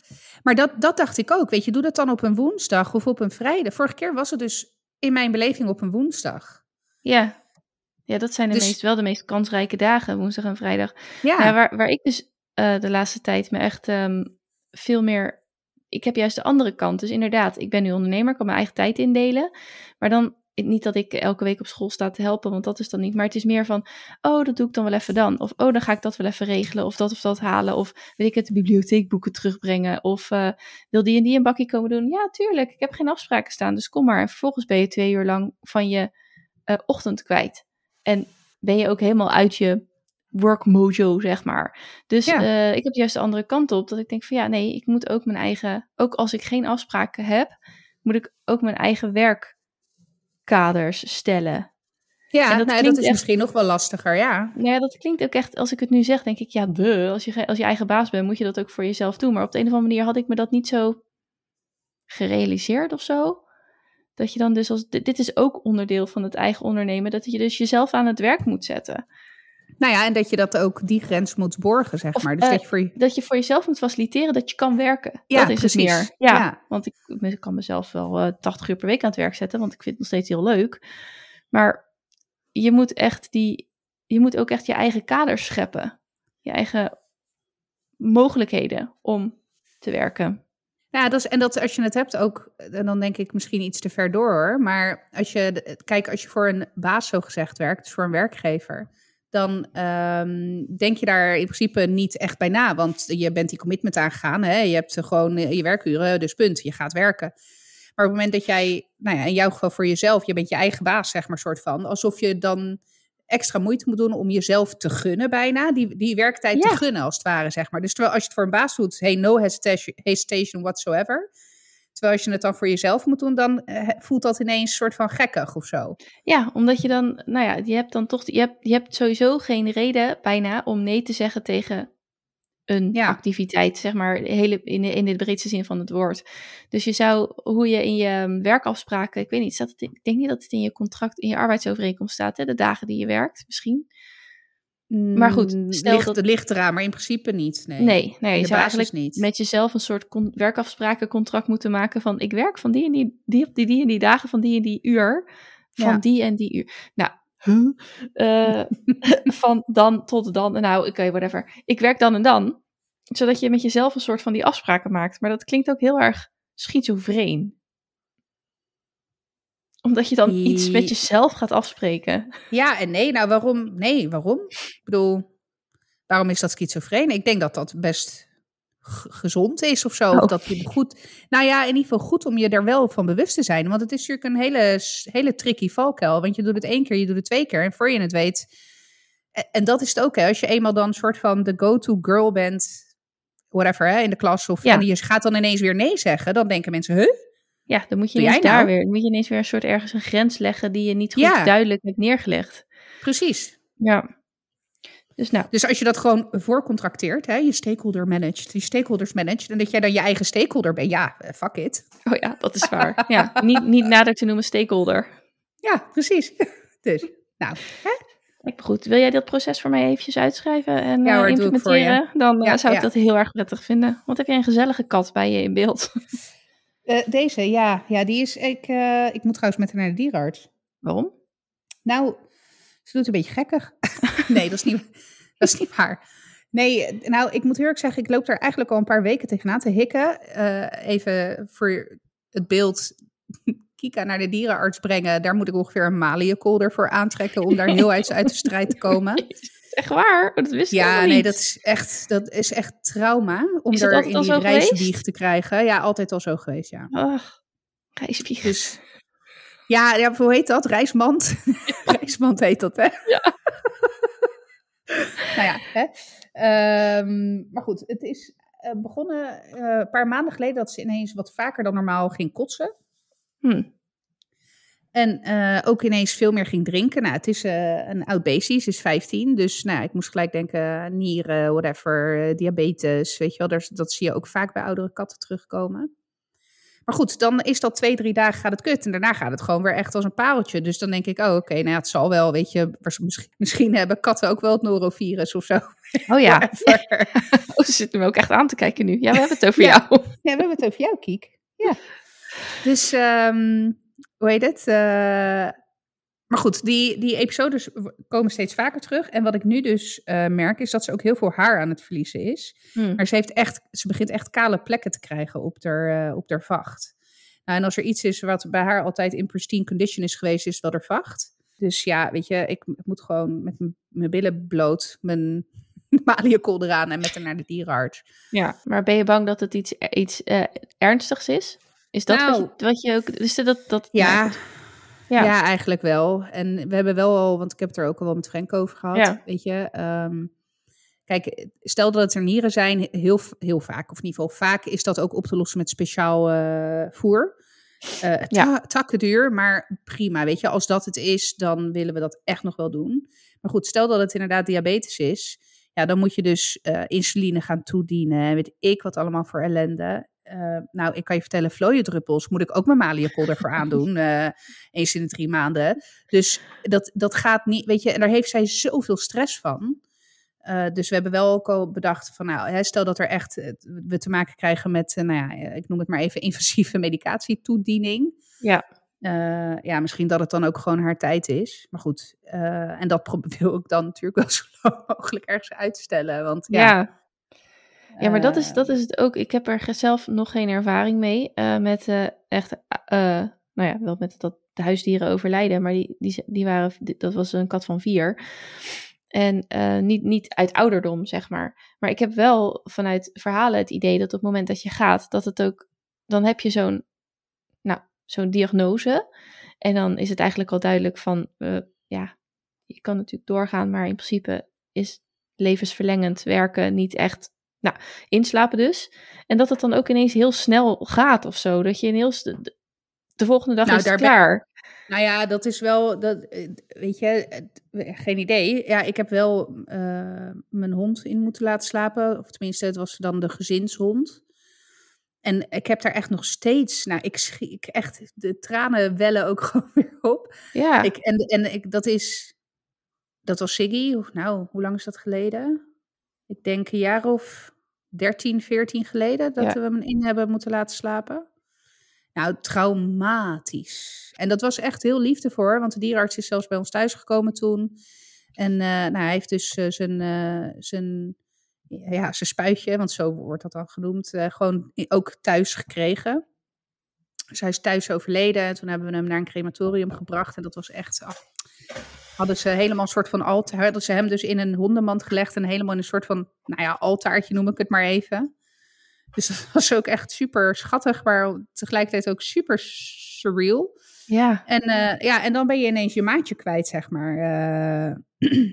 Maar dat, dat dacht ik ook. Weet je, doe dat dan op een woensdag of op een vrijdag. Vorige keer was het dus in mijn beleving op een woensdag. Ja, ja dat zijn de Dus- meest, wel de meest kansrijke dagen, woensdag en vrijdag. Ja, Nou, waar, waar ik dus eh, de laatste tijd me echt ehm, veel meer. Ik heb juist de andere kant. Dus inderdaad, ik ben nu ondernemer, ik kan mijn eigen tijd indelen. Maar dan niet dat ik elke week op school sta te helpen, want dat is dan niet. Maar het is meer van, oh, dat doe ik dan wel even dan. Of, oh, dan ga ik dat wel even regelen. Of dat of dat halen. Of weet ik het, de bibliotheekboeken terugbrengen. Of eh, wil die en die een bakje komen doen? Ja, tuurlijk. Ik heb geen afspraken staan, dus kom maar. En vervolgens ben je twee uur lang van je eh, ochtend kwijt. En ben je ook helemaal uit je work mojo, zeg maar. Dus Ja. eh, ik heb juist de andere kant op. Dat ik denk van ja, nee, ik moet ook mijn eigen... Ook als ik geen afspraken heb, moet ik ook mijn eigen werkkaders stellen. ja en dat nou, dat is echt- misschien nog wel lastiger, ja. Ja, dat klinkt ook echt... Als ik het nu zeg, denk ik, ja, duh, als je, als je eigen baas bent, moet je dat ook voor jezelf doen. Maar op de een of andere manier had ik me dat niet zo gerealiseerd of zo. Dat je dan dus als... Dit is ook onderdeel van het eigen ondernemen. Dat je dus jezelf aan het werk moet zetten. Nou ja, en dat je dat ook die grens moet borgen, zeg Of, maar. Dus eh, dat je voor je... dat je voor jezelf moet faciliteren dat je kan werken. Ja, dat is precies. het meer. Ja, Ja. want ik, ik kan mezelf wel eh 80 uur per week aan het werk zetten, want ik vind het nog steeds heel leuk. Maar je moet echt die, je moet ook echt je eigen kaders scheppen. Je eigen mogelijkheden om te werken. Ja, dat is, en dat als je het hebt ook, en dan denk ik misschien iets te ver door hoor. Maar als je, kijk, als je voor een baas zo gezegd werkt, dus voor een werkgever, dan ehm, denk je daar in principe niet echt bij na. Want je bent die commitment aangegaan. Hè? Je hebt gewoon eh, je werkuren, dus punt. Je gaat werken. Maar op het moment dat jij, nou ja, in jouw geval voor jezelf, je bent je eigen baas, zeg maar, soort van. Alsof je dan extra moeite moet doen om jezelf te gunnen bijna. Die, die werktijd Ja. te gunnen, als het ware, zeg maar. Dus terwijl als je het voor een baas doet, hey, no hesitation, hesitation whatsoever. Terwijl als je het dan voor jezelf moet doen, dan eh, voelt dat ineens een soort van gekkig of zo. Ja, omdat je dan, nou ja, je hebt dan toch, je hebt, je hebt sowieso geen reden bijna om nee te zeggen tegen een Ja. activiteit, zeg maar, hele, in, de, in de breedste zin van het woord. Dus je zou, hoe je in je werkafspraken, ik weet niet, staat het in- ik denk niet dat het in je contract, in je arbeidsovereenkomst staat, hè, de dagen die je werkt, misschien. Maar goed, Mm, ligt, dat- Het ligt eraan, maar in principe niet. Nee, Nee, je de zou basis eigenlijk niet. met jezelf een soort con- werkafsprakencontract moeten maken van ik werk van die en die, die op die, die en die dagen van die en die uur, van Ja. die en die uur. Nou, huh? Eh, van dan tot dan, nou oké, whatever. Ik werk dan en dan, zodat je met jezelf een soort van die afspraken maakt. Maar dat klinkt ook heel erg schizofreen. Omdat je dan iets met Je- jezelf gaat afspreken. Ja en nee. Nou, waarom? Nee, waarom? Ik bedoel, waarom is dat schizofreen? Ik denk dat dat best gezond is of zo. Of Oh. dat je goed... Nou ja, in ieder geval goed om je er wel van bewust te zijn. Want het is natuurlijk een hele, hele tricky valkuil. Want je doet het één keer, je doet het twee keer. En voor je het weet... En, en dat is het ook, hè. Als je eenmaal dan een soort van de go-to girl bent... Whatever, hè, in de klas. Of, Ja. En je gaat dan ineens weer nee zeggen. Dan denken mensen, huh? Ja, dan moet je ineens daar nou? weer, dan moet je ineens weer een soort ergens een grens leggen die je niet goed Ja. duidelijk hebt neergelegd. Precies. Ja. Dus nou, Dus als je dat gewoon voorcontracteert, hè, je stakeholder managed, je stakeholders managed, en dat jij dan je eigen stakeholder bent, ja, eh, fuck it. oh ja, dat is waar. Ja, niet, niet nader te noemen stakeholder. Ja, precies. Dus, nou, Ik, goed, wil jij dat proces voor mij eventjes uitschrijven en Ja eh, hoor, je. implementeren? Dan eh, Ja, zou ik ja. dat heel erg prettig vinden. Want heb jij een gezellige kat bij je in beeld? eh, deze, ja, ja, die is, ik, eh, ik moet trouwens met haar naar de dierenarts. Waarom? Nou, ze doet een beetje gekkig. nee, dat is niet, dat is niet waar. Nee, nou, ik moet heel erg zeggen, ik loop daar eigenlijk al een paar weken tegenaan te hikken. Eh, even voor het beeld, Kika naar de dierenarts brengen, daar moet ik ongeveer een maliënkolder voor aantrekken om daar heel uit, uit de strijd te komen. Echt waar? Oh, Dat wist ik Ja, helemaal nee, niet. dat is echt, dat is echt trauma om er in die reiswieg te krijgen. Ja, altijd al zo geweest, ja. Ach, reisbier. Dus ja, ja, hoe heet dat? Reismand. Reismand heet dat, hè? Ja. nou ja, hè? Ehm, maar goed, het is eh, begonnen eh, een paar maanden geleden dat ze ineens wat vaker dan normaal ging kotsen. Hm. En eh, ook ineens veel meer ging drinken. Nou, het is eh, een oud beestje, ze is 15. Dus nou, ik moest gelijk denken, nieren, whatever, eh, diabetes. Weet je wel, daar, dat zie je ook vaak bij oudere katten terugkomen. Maar goed, dan is dat twee, drie dagen gaat het kut. En daarna gaat het gewoon weer echt als een pareltje. Dus dan denk ik, oh oké, nou ja, het zal wel, weet je. Misschien, misschien hebben katten ook wel het norovirus of zo. Oh ja. Oh, ze zitten me ook echt aan te kijken nu. Ja, we hebben het over Ja. jou. Ja, we hebben het over jou, Kiek. Ja. Dus, ehm, hoe heet het? Eh, maar goed, die, die episodes komen steeds vaker terug. En wat ik nu dus eh, merk, is dat ze ook heel veel haar aan het verliezen is. Hm. Maar ze, heeft echt, ze begint echt kale plekken te krijgen op haar, eh, op haar vacht. Nou, en als er iets is wat bij haar altijd in pristine condition is geweest, is wel haar vacht. Dus ja, weet je, ik, ik moet gewoon met mijn billen bloot, mijn maliënkol eraan en met haar naar de dierenarts. Ja, maar ben je bang dat het iets, iets ernstigs is? Is dat wat, Nou. je, wat je ook... Is dat, dat, Ja, Ja. ja. eigenlijk wel. En we hebben wel al, want ik heb het er ook al wel met Frank over gehad, Ja. weet je. ehm, kijk, stel dat het er nieren zijn, heel, heel vaak, of in ieder geval vaak, is dat ook op te lossen met speciaal eh, voer. Eh Ja. takken duur, maar prima, weet je. Als dat het is, dan willen we dat echt nog wel doen. Maar goed, stel dat het inderdaad diabetes is, ja, dan moet je dus eh, insuline gaan toedienen. en Weet ik wat allemaal voor ellende. Eh, nou, ik kan je vertellen, vlooiendruppels moet ik ook mijn maliënkol ervoor aandoen. eh, eens in de drie maanden. Dus dat, dat gaat niet, weet je, en daar heeft zij zoveel stress van. Eh, dus we hebben wel ook al bedacht van, nou, hè, stel dat er echt we te maken krijgen met, nou ja, ik noem het maar even invasieve medicatietoediening. Ja. Ja, misschien dat het dan ook gewoon haar tijd is. Maar goed, en dat wil ik dan natuurlijk wel zo lang mogelijk ergens uitstellen. Want ja, Ja. Ja, maar dat is, eh, dat is het ook. Ik heb er zelf nog geen ervaring mee eh, met eh, echt, nou ja, wel met dat de huisdieren overlijden, maar die, die, die waren, dat was een kat van vier. En niet, niet uit ouderdom, zeg maar. Maar ik heb wel vanuit verhalen het idee dat op het moment dat je gaat, dat het ook, dan heb je zo'n, nou, zo'n diagnose. En dan is het eigenlijk al duidelijk van, ja, je kan natuurlijk doorgaan, maar in principe is levensverlengend werken niet echt nou, inslapen dus. En dat het dan ook ineens heel snel gaat of zo. Dat je ineens de, de volgende dag Nou, is daar klaar. Nou ja, dat is wel, dat, eh, weet je, eh, geen idee. Ja, ik heb wel uh, mijn hond in moeten laten slapen. Of tenminste, het was dan de gezinshond. En ik heb daar echt nog steeds, nou, ik schrik echt, de tranen wellen ook gewoon weer op. Ja. Ik, en en ik, dat is, dat was Siggy. Nou, hoe lang is dat geleden? Ik denk een jaar of 13, 14 geleden dat we hem in hebben moeten laten slapen. Nou, traumatisch. En dat was echt heel liefdevol, want de dierenarts is zelfs bij ons thuis gekomen toen. En uh, nou, hij heeft dus uh, zijn, uh, zijn, ja, zijn spuitje, want zo wordt dat dan genoemd, gewoon ook thuis gekregen. Dus hij is thuis overleden en toen hebben we hem naar een crematorium gebracht. En dat was echt, oh, hadden ze helemaal een soort van altaar, hadden ze hem dus in een hondenmand gelegd en helemaal in een soort van, nou ja, altaartje noem ik het maar even. Dus dat was ook echt super schattig, maar tegelijkertijd ook super surreal. Ja. En, uh, ja, en dan ben je ineens je maatje kwijt, zeg maar. Uh,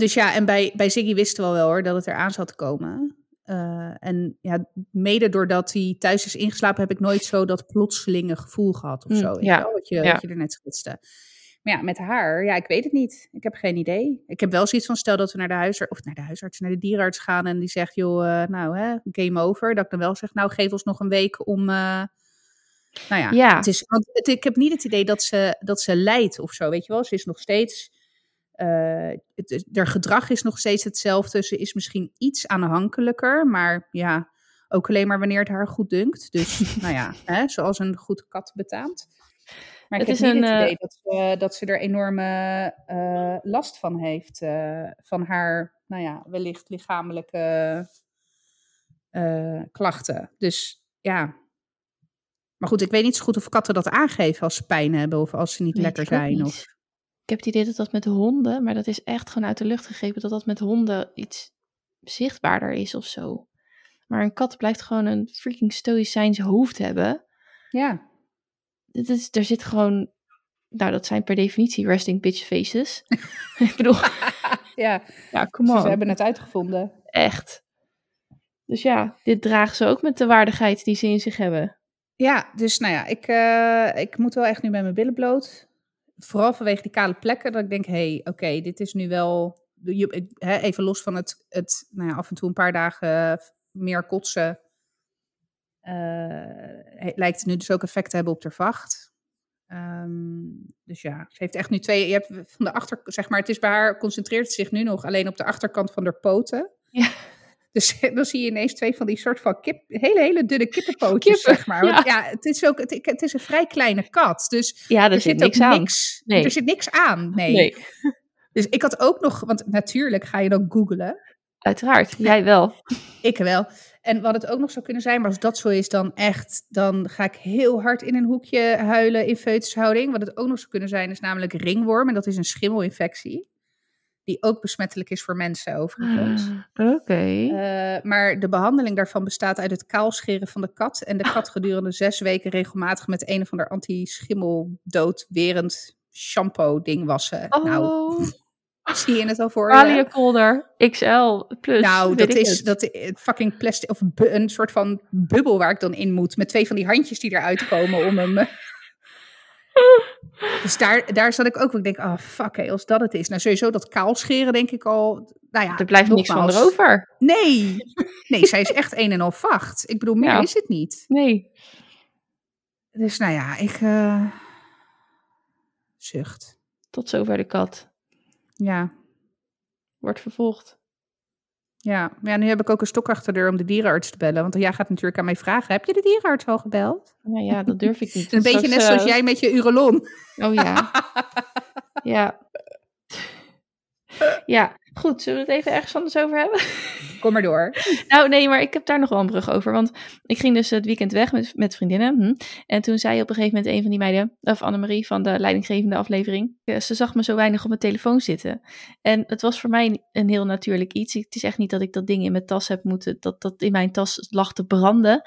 dus ja, en bij, bij Ziggy wisten we wel hoor dat het eraan zat te komen. Uh, en ja, mede doordat hij thuis is ingeslapen, heb ik nooit zo dat plotselinge gevoel gehad of zo. Mm, ja. Wat, je, ja. wat je er net schetste. Maar ja, met haar, ja, ik weet het niet. Ik heb geen idee. Ik heb wel zoiets van, stel dat we naar de huisarts, of naar de huisarts, naar de dierenarts gaan en die zegt, joh, uh, nou, hè, game over. Dat ik dan wel zeg, nou, geef ons nog een week om, uh, nou ja. Ja. Het is, want het, ik heb niet het idee dat ze, dat ze lijdt of zo, weet je wel. Ze is nog steeds, uh, het, haar gedrag is nog steeds hetzelfde. Ze is misschien iets aanhankelijker, maar ja, ook alleen maar wanneer het haar goed dunkt. Dus, nou ja, hè, zoals een goed kat betaamt. Maar ik Het heb is niet een, het idee eh, dat, ze, dat ze er enorme eh, last van heeft. eh, van haar, nou ja, wellicht lichamelijke klachten. Dus ja. Maar goed, ik weet niet zo goed of katten dat aangeven als ze pijn hebben of als ze niet Weet lekker ik zijn. niet. Of... Ik heb het idee dat dat met honden, maar dat is echt gewoon uit de lucht gegrepen, dat dat met honden iets zichtbaarder is of zo. Maar een kat blijft gewoon een freaking stoïcijns hoofd hebben. Ja, Het is, er zit gewoon, nou dat zijn per definitie resting bitch faces. ik bedoel, ja. ja, come on. ze hebben het uitgevonden. Echt. Dus ja, dit dragen ze ook met de waardigheid die ze in zich hebben. Ja, dus nou ja, ik, eh, ik moet wel echt nu met mijn billen bloot. Vooral vanwege die kale plekken, dat ik denk, hé, hey, oké, dit is nu wel... Even los van het, het nou ja, af en toe een paar dagen meer kotsen... eh, lijkt nu dus ook effect te hebben op de vacht. Ehm, dus ja, ze heeft echt nu twee... Je hebt van de achter, zeg maar, het is bij haar, concentreert zich nu nog alleen op de achterkant van haar poten. Ja. Dus dan zie je ineens twee van die soort van kip, hele, hele dunne kippenpootjes, Kippen, zeg maar. Want ja, het, is ook, het, het is een vrij kleine kat. Dus Ja, er, zit zit niks ook aan. niks. Nee. Er zit niks aan. Nee. Dus ik had ook nog, want natuurlijk ga je dan googlen. Uiteraard. Jij wel. Ik wel. En wat het ook nog zou kunnen zijn, maar als dat zo is, dan echt, dan ga ik heel hard in een hoekje huilen in foetushouding. Wat het ook nog zou kunnen zijn, is namelijk ringworm. En dat is een schimmelinfectie. Die ook besmettelijk is voor mensen overigens. Ah, Oké. Eh, maar de behandeling daarvan bestaat uit het kaalscheren van de kat. En de kat gedurende zes weken regelmatig met een of ander anti-schimmeldoodwerend shampoo ding wassen. Nou, oh, zie je het al voor Kolder XL plus. Nou, dat is het. dat i- fucking plastic of een soort van bubbel waar ik dan in moet. Met twee van die handjes die eruit komen om hem. eh. Dus daar, daar zat ik ook. Ik denk, oh fuck, hé, als dat het is. Nou, sowieso dat kaalscheren denk ik al. Nou ja, Er blijft niks van erover. Nee, nee, zij is echt een en al vacht. Ik bedoel, meer Ja. is het niet. Nee. Dus nou ja, ik eh, zucht. Tot zover de kat. Ja, Wordt vervolgd. ja. Maar ja, nu heb ik ook een stok achter de deur om de dierenarts te bellen. Want jij gaat natuurlijk aan mij vragen, heb je de dierenarts al gebeld? Nou ja, dat durf ik niet. Een beetje Straks, net zoals jij met je urolon. Oh ja. ja. Ja, goed. Zullen we het even ergens anders over hebben? Kom maar door. Nou, nee, maar ik heb daar nog wel een brug over. Want ik ging dus het weekend weg met, met vriendinnen. hm. En toen zei op een gegeven moment een van die meiden, of Annemarie van de leidinggevende aflevering, eh, ze zag me zo weinig op mijn telefoon zitten. En het was voor mij een heel natuurlijk iets. Het is echt niet dat ik dat ding in mijn tas heb moeten, dat dat in mijn tas lag te branden.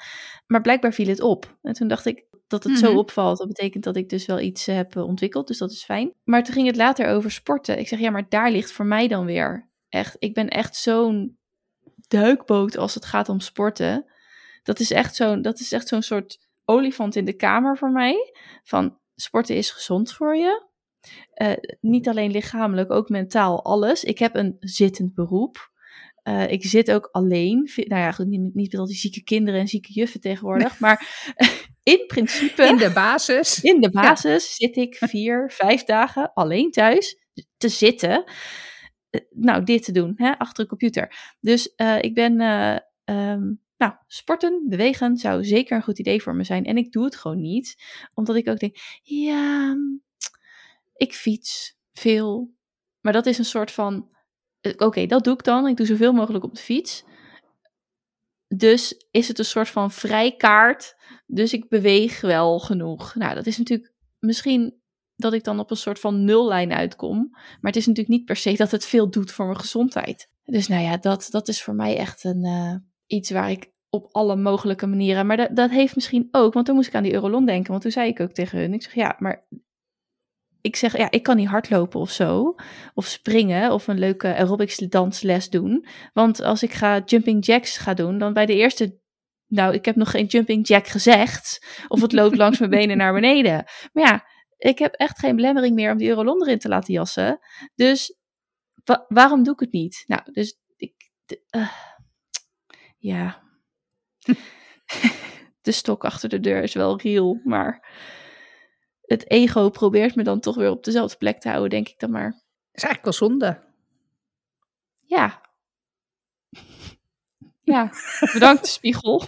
Maar blijkbaar viel het op. En toen dacht ik, dat het Mhm. zo opvalt, dat betekent dat ik dus wel iets eh, heb eh, ontwikkeld. Dus dat is fijn. Maar toen ging het later over sporten. Ik zeg, ja, maar daar ligt voor mij dan weer echt. Ik ben echt zo'n duikboot als het gaat om sporten. Dat is echt zo'n, dat is echt zo'n soort olifant in de kamer voor mij. Van sporten is gezond voor je. Uh, niet alleen lichamelijk, ook mentaal, alles. Ik heb een zittend beroep. Uh, ik zit ook alleen. Nou ja, goed, niet, niet met al die zieke kinderen en zieke juffen tegenwoordig. Maar in principe. In de basis. In de basis ja. zit ik vier, vijf dagen alleen thuis te zitten. Uh, nou, dit te doen, hè, achter een computer. Dus ik ben. Um, nou, sporten, bewegen zou zeker een goed idee voor me zijn. En ik doe het gewoon niet, omdat ik ook denk, ja, ik fiets veel. Maar dat is een soort van, eh, oké, dat doe ik dan. Ik doe zoveel mogelijk op de fiets. Dus is het een soort van vrijkaart. Dus ik beweeg wel genoeg. Nou, dat is natuurlijk misschien dat ik dan op een soort van nullijn uitkom. Maar het is natuurlijk niet per se dat het veel doet voor mijn gezondheid. Dus nou ja, dat, dat is voor mij echt een, uh, iets waar ik op alle mogelijke manieren. Maar dat, dat heeft misschien ook, want toen moest ik aan die Eurolon denken. Want toen zei ik ook tegen hun, ik zeg ja, maar ik zeg ja, ik kan niet hardlopen of zo. Of springen of een leuke aerobics dansles doen. Want als ik ga jumping jacks ga doen, dan bij de eerste nou, ik heb nog geen jumping jack gezegd. Of het loopt langs mijn benen naar beneden. Maar ja, ik heb echt geen belemmering meer om die Eurolon erin te laten jassen. Dus waarom doe ik het niet? Nou, dus ik. Uh, ja, de stok achter de deur is wel real, maar het ego probeert me dan toch weer op dezelfde plek te houden, denk ik dan maar. Dat is eigenlijk wel zonde. Ja. Ja, bedankt spiegel.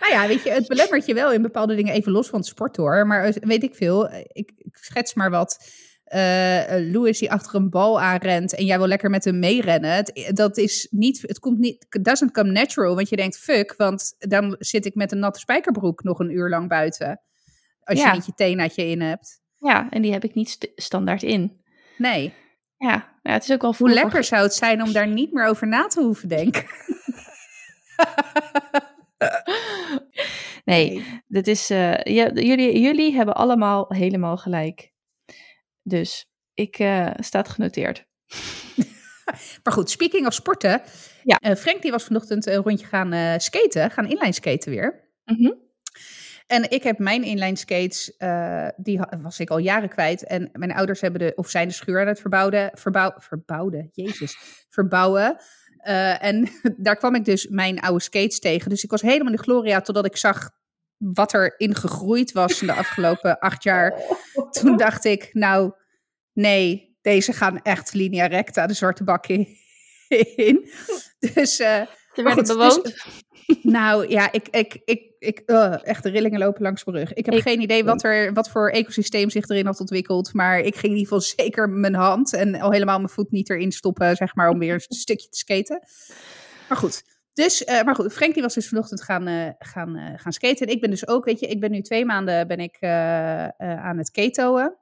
nou ja, weet je, het belemmert je wel in bepaalde dingen even los van het sport hoor. Maar weet ik veel, ik, ik schets maar wat uh, Louis die achter een bal aanrent en jij wil lekker met hem meerennen. Het, dat is niet, het komt niet, doesn't come natural, want je denkt fuck, want dan zit ik met een natte spijkerbroek nog een uur lang buiten. Als je niet je teenaatje in hebt. Ja, en die heb ik niet st standaard in. Nee. Ja, ja, het is ook wel Hoe lekker zou het zijn om daar niet meer over na te hoeven denken. nee, dit is, uh, jullie, jullie hebben allemaal helemaal gelijk. Dus ik uh, staat genoteerd. maar goed, speaking of sporten. Ja. Uh, Frank die was vanochtend een rondje gaan uh, skaten, gaan inline skaten weer. Mm -hmm. En ik heb mijn inline skates, die was ik al jaren kwijt. En mijn ouders hebben de, of zijn de schuur aan het verbouwen, verbouw, verbouwen, jezus, verbouwen. en daar kwam ik dus mijn oude skates tegen. Dus ik was helemaal in de gloria totdat ik zag wat er in gegroeid was in de afgelopen acht jaar. Toen dacht ik, nou, nee, deze gaan echt linea recta de zwarte bak in. Dus, uh, Ze werden dus- bewoond? Dus, nou ja, ik, ik, ik, ik uh, echt de rillingen lopen langs mijn rug. Ik heb geen idee wat, er, wat voor ecosysteem zich erin had ontwikkeld. Maar ik ging in ieder geval zeker mijn hand en al helemaal mijn voet niet erin stoppen, zeg maar, om weer een stukje te skaten. Maar goed, dus, uh, maar goed, Frank die was dus vanochtend gaan, uh, gaan, uh, gaan skaten. En ik ben dus ook, weet je, ik ben nu twee maanden ben ik, aan het ketoen.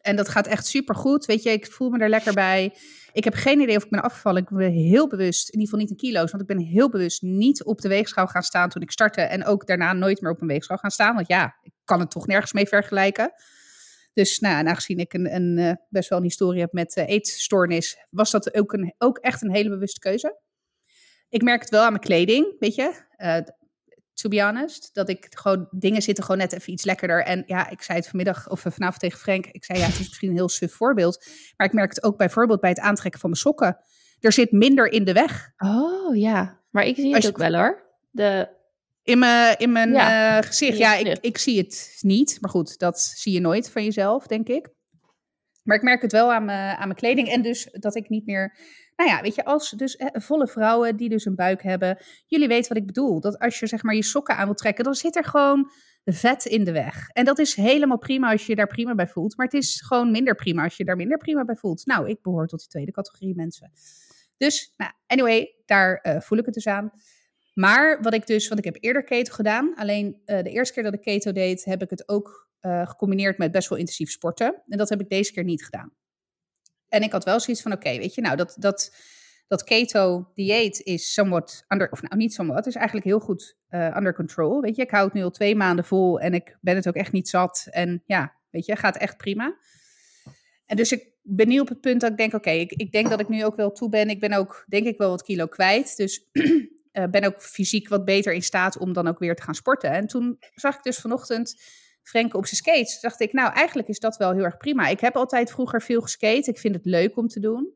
En dat gaat echt super goed. Weet je, ik voel me er lekker bij. Ik heb geen idee of ik ben afgevallen. Ik ben heel bewust, in ieder geval niet in kilo's, want ik ben heel bewust niet op de weegschaal gaan staan toen ik startte. En ook daarna nooit meer op een weegschaal gaan staan. Want ja, ik kan het toch nergens mee vergelijken. Dus nou, en aangezien ik een, een, best wel een historie heb met eetstoornis, was dat ook, een, ook echt een hele bewuste keuze. Ik merk het wel aan mijn kleding, weet je. Uh, to be honest, dat ik gewoon, dingen zitten gewoon net even iets lekkerder. En ja, ik zei het vanmiddag of vanavond tegen Frank. Ik zei ja, het is misschien een heel suf voorbeeld. Maar ik merk het ook bijvoorbeeld bij het aantrekken van mijn sokken. Er zit minder in de weg. Oh ja, maar ik zie het ook wel hoor. De... In mijn, in mijn ja. Uh, gezicht, ja, ik, ik zie het niet. Maar goed, dat zie je nooit van jezelf, denk ik. Maar ik merk het wel aan mijn, aan mijn kleding. En dus dat ik niet meer nou ja, weet je, als dus eh, volle vrouwen die dus een buik hebben, jullie weten wat ik bedoel. Dat als je zeg maar je sokken aan wilt trekken, dan zit er gewoon vet in de weg. En dat is helemaal prima als je je daar prima bij voelt. Maar het is gewoon minder prima als je daar minder prima bij voelt. Nou, ik behoor tot die tweede categorie mensen. Dus, nou, anyway, daar uh, voel ik het dus aan. Maar wat ik dus, want ik heb eerder keto gedaan. Alleen uh, de eerste keer dat ik keto deed, heb ik het ook uh, gecombineerd met best wel intensief sporten. En dat heb ik deze keer niet gedaan. En ik had wel zoiets van, oké, weet je, nou, dat, dat, dat keto-dieet is somewhat under, of nou niet somewhat, is eigenlijk heel goed uh, under control. Weet je, ik hou het nu al twee maanden vol en ik ben het ook echt niet zat. En ja, weet je, gaat echt prima. En dus ik ben nu op het punt dat ik denk, oké, ik, ik denk dat ik nu ook wel toe ben. Ik ben ook, denk ik, wel wat kilo kwijt. Dus eh, ben ook fysiek wat beter in staat om dan ook weer te gaan sporten. En toen zag ik dus vanochtend Frenke op zijn skates. Dacht ik, nou, eigenlijk is dat wel heel erg prima. Ik heb altijd vroeger veel geskate. Ik vind het leuk om te doen.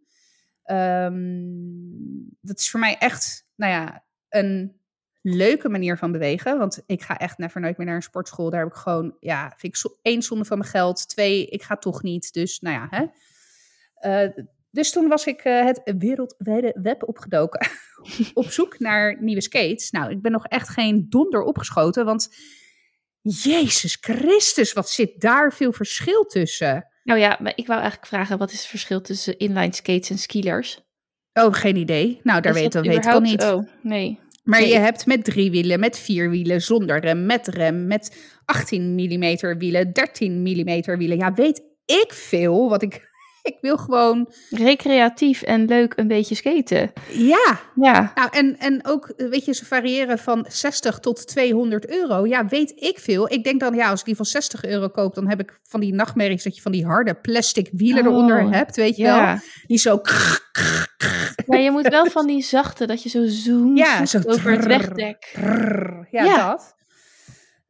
Ehm, dat is voor mij echt, nou ja, een leuke manier van bewegen. Want ik ga echt never nooit meer naar een sportschool. Daar heb ik gewoon, ja, vind ik zo, één zonde van mijn geld. Twee, ik ga toch niet. Dus, nou ja, hè. Uh, dus toen was ik uh, het wereldwijde web opgedoken. op zoek naar nieuwe skates. Nou, ik ben nog echt geen donder opgeschoten. Want Jezus Christus, wat zit daar veel verschil tussen? Nou ja, maar ik wou eigenlijk vragen, wat is het verschil tussen inline skates en skilers? Oh, geen idee. Nou, daar weet, weet ik al niet. Oh, nee. Maar je hebt met drie wielen, met vier wielen, zonder rem, met rem, met 18 mm wielen, 13 mm wielen. Ja, weet ik veel wat ik ik wil gewoon... Recreatief en leuk een beetje skaten. Ja. ja. Nou, en, en ook, weet je, ze variëren van 60 tot 200 euro. Ja, weet ik veel. Ik denk dan, ja, als ik die van 60 euro koop, dan heb ik van die nachtmerries dat je van die harde plastic wielen oh, eronder hebt, weet je ja. wel. Die zo... Maar je moet wel van die zachte, dat je zo zoomt ja, zo over het wegdek. Ja, ja, dat.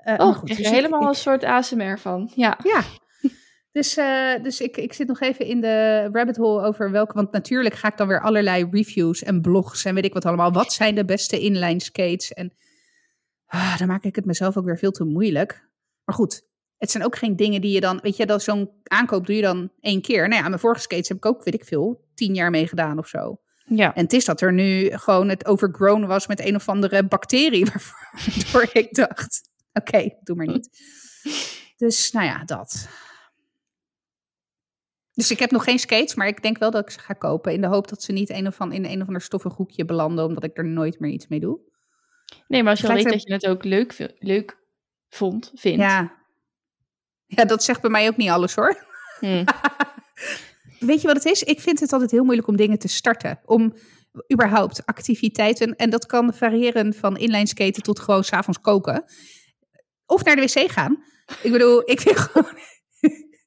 Uh, oh, goed, dus helemaal ik, een soort ASMR van. Ja. Ja, dus, uh, dus ik, ik zit nog even in de rabbit hole over welke. Want natuurlijk ga ik dan weer allerlei reviews en blogs en weet ik wat allemaal. Wat zijn de beste inline skates? En ah, dan maak ik het mezelf ook weer veel te moeilijk. Maar goed, het zijn ook geen dingen die je dan. Weet je, dat zo'n aankoop doe je dan één keer. Nou ja, mijn vorige skates heb ik ook, weet ik veel, tien jaar mee gedaan of zo. Ja. En het is dat er nu gewoon het overgrown was met een of andere bacterie. Waardoor ik dacht: oké, doe maar niet. Dus nou ja, dat. Dus ik heb nog geen skates, maar ik denk wel dat ik ze ga kopen. In de hoop dat ze niet een of in een of ander stoffig hoekje belanden, omdat ik er nooit meer iets mee doe. Nee, maar als je al weet dat je het ook leuk, leuk vond, vindt. Ja. ja, dat zegt bij mij ook niet alles hoor. Hmm. weet je wat het is? Ik vind het altijd heel moeilijk om dingen te starten. Om überhaupt activiteiten. En dat kan variëren van inline skaten tot gewoon s'avonds koken. Of naar de wc gaan. Ik bedoel, ik vind gewoon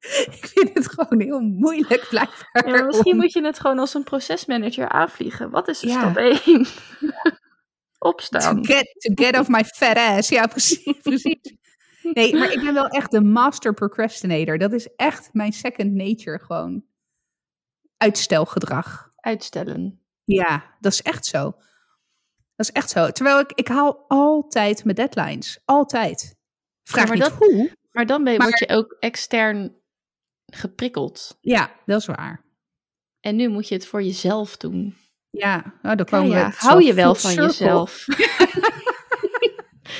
ik vind het gewoon heel moeilijk blijkbaar. Ja, misschien moet je het gewoon als een procesmanager aanvliegen. Wat is ja. stap 1? Opstaan. To get, to get off my fat ass. Ja, precies, precies. Nee, maar ik ben wel echt de master procrastinator. Dat is echt mijn second nature gewoon. Uitstelgedrag. Uitstellen. Ja, dat is echt zo. Dat is echt zo. Terwijl ik, ik haal altijd mijn deadlines. Altijd. Vraag ja, niet dat, hoe. Maar dan ben je, word je ook extern geprikkeld. Ja, dat is waar. En nu moet je het voor jezelf doen. Ja, nou, dan komen ja, Hou je wel van jezelf.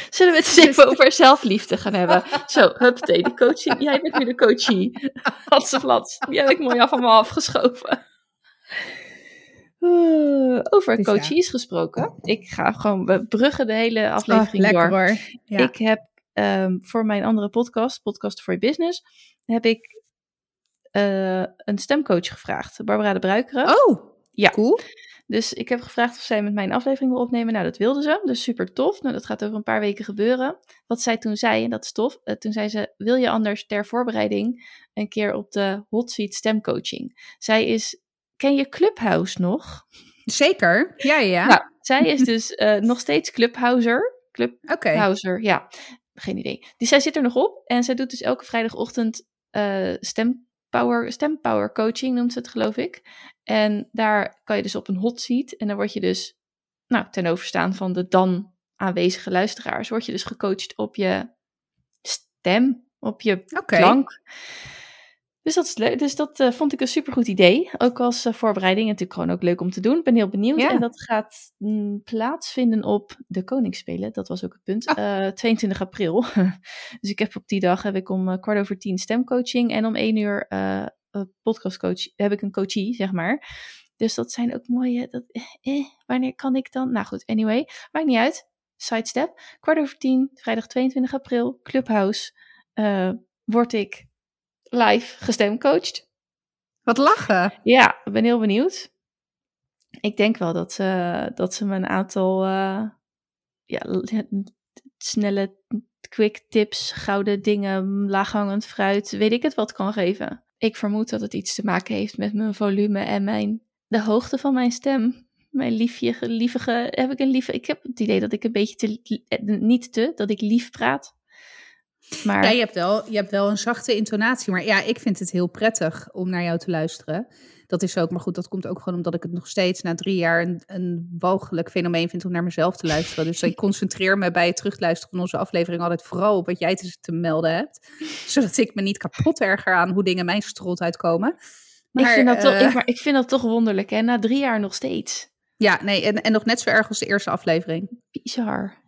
Zullen we het eens even over zelfliefde gaan hebben? Zo, huppatee, de coaching. Jij bent nu de coachie. Hatse plat. Die heb ik mooi af van me afgeschoven. Uh, over dus coaches gesproken. Ik ga gewoon bruggen de hele aflevering oh, door. Hoor. Ja. Ik heb um, voor mijn andere podcast, Podcast for Your Business, heb ik uh, een stemcoach gevraagd. Barbara de Bruikeren. Oh, ja. cool. Dus ik heb gevraagd of zij met mij een aflevering wil opnemen. Nou, dat wilde ze. Dus super tof. Nou, dat gaat over een paar weken gebeuren. Wat zij toen zei, en dat is tof. Uh, toen zei ze, wil je anders ter voorbereiding een keer op de hot seat stemcoaching? Zij is, ken je Clubhouse nog? Zeker, ja, ja. Nou, zij is dus uh, nog steeds Clubhouser. Clubhouser, okay. ja. Geen idee. Dus zij zit er nog op. En zij doet dus elke vrijdagochtend uh, stem power, stempower coaching noemt ze het geloof ik. En daar kan je dus op een hot seat en dan word je dus nou, ten overstaan van de dan aanwezige luisteraars, word je dus gecoacht op je stem, op je okay. klank. Dus dat, is leuk. dus dat uh, vond ik een supergoed idee. Ook als uh, voorbereiding. Natuurlijk gewoon ook leuk om te doen. Ik ben heel benieuwd. Ja. En dat gaat mm, plaatsvinden op de Koningsspelen. Dat was ook het punt. Uh, ah. 22 eh, april. dus ik heb op die dag heb ik om kwart over tien stemcoaching. En om één uur podcastcoach. Heb ik een coachie, zeg maar. Dus dat zijn ook mooie. Dat, eh, wanneer kan ik dan? Nou goed, anyway. Maakt niet uit. Sidestep. Kwart over tien, vrijdag 22 april. Clubhouse. word ik live gestemcoached. Wat lachen. Ja, ik ben heel benieuwd. Ik denk wel dat, ze, dat ze me een aantal uh, ja, snelle quick tips, gouden dingen, laaghangend fruit, weet ik het wat kan geven. Ik vermoed dat het iets te maken heeft met mijn volume en mijn, de hoogte van mijn stem. Mijn liefje, lievige, heb ik een lieve, ik heb het idee dat ik een beetje te, niet te, dat ik lief praat. Maar... Ja, je hebt, wel, je hebt wel een zachte intonatie. Maar ja, ik vind het heel prettig om naar jou te luisteren. Dat is ook, maar goed, dat komt ook gewoon omdat ik het nog steeds na drie jaar een, een walgelijk fenomeen vind om naar mezelf te luisteren. Dus ik concentreer me bij het terugluisteren van onze aflevering altijd vooral op wat jij te, te melden hebt. Zodat ik me niet kapot erger aan hoe dingen mijn strot uitkomen. Maar, ik, vind dat toch, ik, eh, maar ik vind dat toch wonderlijk, hè? Na drie jaar nog steeds. Ja, nee, en, en nog net zo erg als de eerste aflevering. Bizar.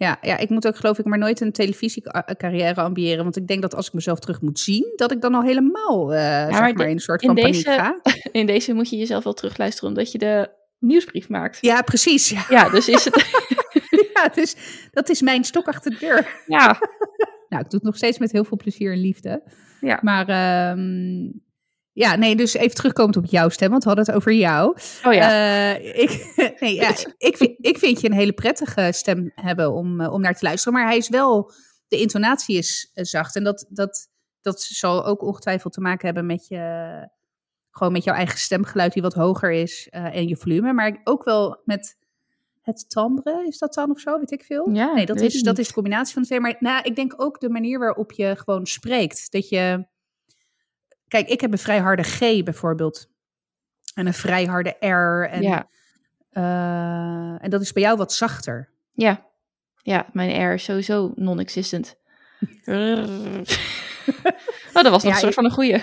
Ja, ja, ik moet ook geloof ik maar nooit een televisiecarrière ambiëren. Want ik denk dat als ik mezelf terug moet zien, dat ik dan al helemaal uh, ja, zeg maar in een soort van paniek ga. In deze moet je jezelf wel terugluisteren, omdat je de nieuwsbrief maakt. Ja, precies. Ja, ja dus is het... ja, dus dat is mijn stok achter de deur. Ja. nou, ik doe het nog steeds met heel veel plezier en liefde. Ja. Maar um, ja, nee, dus even terugkomend op jouw stem, want we hadden het over jou. Oh ja. Uh, ik, nee, ja, ik, vind, ik vind je een hele prettige stem hebben om, uh, om naar te luisteren. Maar hij is wel, de intonatie is uh, zacht. En dat, dat, dat zal ook ongetwijfeld te maken hebben met je, gewoon met jouw eigen stemgeluid die wat hoger is en je volume. Maar ook wel met het timbre, is dat dan of zo, weet ik veel? Ja, nee, dat, is, dat is de combinatie van de twee. Maar nou, ik denk ook de manier waarop je gewoon spreekt. Dat je Kijk, ik heb een vrij harde G bijvoorbeeld. En een vrij harde R. En, ja. Uh, en dat is bij jou wat zachter. Ja, ja mijn R is sowieso non-existent. oh, dat was nog ja, een soort van een goeie.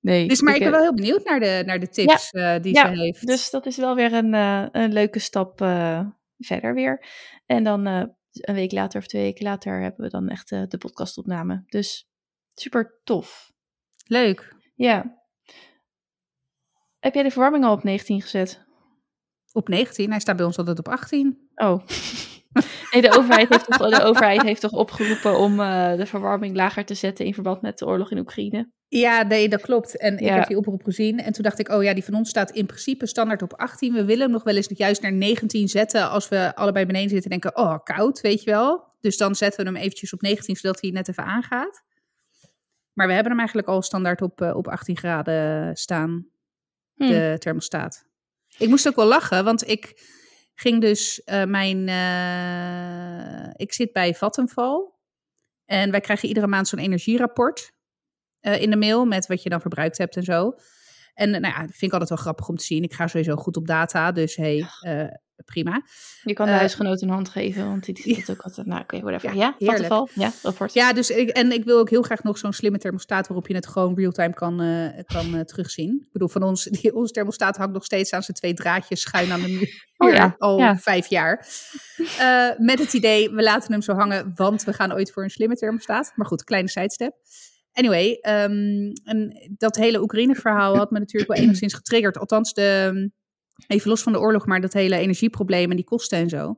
nee. Dus, maar ik, ik, ben wel heel benieuwd naar de, naar de tips ja, uh, die ja, ze heeft. Dus dat is wel weer een, uh, een leuke stap verder weer. En dan een week later of twee weken later hebben we dan echt uh, de podcastopname. Dus super tof. Leuk. Ja. Heb jij de verwarming al op 19 gezet? Op 19? Hij staat bij ons altijd op 18. Oh. Nee, de overheid heeft toch, de overheid heeft toch opgeroepen om uh, de verwarming lager te zetten in verband met de oorlog in Oekraïne? Ja, nee, dat klopt. En ik heb die oproep gezien. En toen dacht ik, oh ja, die van ons staat in principe standaard op 18. We willen hem nog wel eens juist naar 19 zetten als we allebei beneden zitten en denken, oh, koud, weet je wel. Dus dan zetten we hem eventjes op 19, zodat hij net even aangaat. Maar we hebben hem eigenlijk al standaard op, uh, op 18 graden staan, hmm. de thermostaat. Ik moest ook wel lachen, want ik ging dus uh, mijn... Uh, ik zit bij Vattenval. En wij krijgen iedere maand zo'n energierapport uh, in de mail met wat je dan verbruikt hebt en zo. En nou ja, vind ik altijd wel grappig om te zien. Ik ga sowieso goed op data, dus hey, uh, prima. Je kan de uh, huisgenoot een hand geven, want die ziet het ook altijd. Nou, oké, okay, whatever. Ja, ja geval. Ja, rapport. Ja, dus ik, en ik wil ook heel graag nog zo'n slimme thermostaat waarop je het gewoon real-time kan, uh, kan uh, terugzien. Ik bedoel, van ons, die, onze thermostaat hangt nog steeds aan zijn twee draadjes schuin aan de muur. Oh, ja. Al ja. vijf jaar. met het idee, we laten hem zo hangen, want we gaan ooit voor een slimme thermostaat. Maar goed, kleine sidestep. Anyway, um, en dat hele Oekraïne-verhaal had me natuurlijk wel enigszins getriggerd. Althans, de, even los van de oorlog, maar dat hele energieprobleem en die kosten en zo.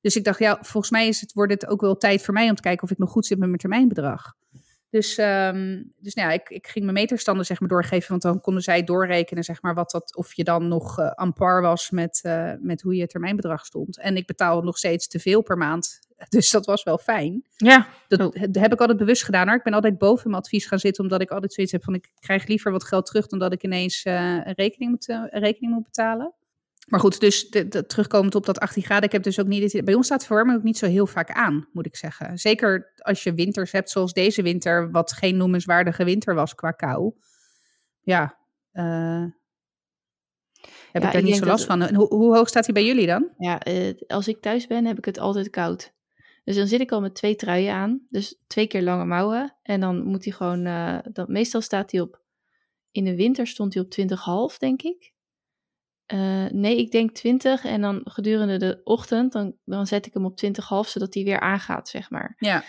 Dus ik dacht, ja, volgens mij is het, wordt het ook wel tijd voor mij om te kijken of ik nog goed zit met mijn termijnbedrag. Dus, um, dus nou ja, ik, ik ging mijn meterstanden zeg maar doorgeven, want dan konden zij doorrekenen zeg maar wat dat, of je dan nog uh, aan par was met, uh, met hoe je termijnbedrag stond. En ik betaal nog steeds te veel per maand, dus dat was wel fijn. Ja. Dat, oh. dat heb ik altijd bewust gedaan. Maar ik ben altijd boven mijn advies gaan zitten, omdat ik altijd zoiets heb van ik krijg liever wat geld terug dan dat ik ineens uh, een, rekening moet, een rekening moet betalen. Maar goed, dus de, de, terugkomend op dat 18 graden. Ik heb dus ook niet. Bij ons staat verwarming ook niet zo heel vaak aan, moet ik zeggen. Zeker als je winters hebt, zoals deze winter, wat geen noemenswaardige winter was qua kou. Ja, uh, heb ja, ik daar niet zo last van. En hoe, hoe, hoog staat hij bij jullie dan? Ja, uh, als ik thuis ben, heb ik het altijd koud. Dus dan zit ik al met twee truien aan. Dus twee keer lange mouwen. En dan moet hij gewoon. Uh, dan, meestal staat hij op. In de winter stond hij op 20,5, denk ik. Uh, nee, ik denk 20 en dan gedurende de ochtend, dan, dan zet ik hem op 20,5, zodat hij weer aangaat, zeg maar. Ja.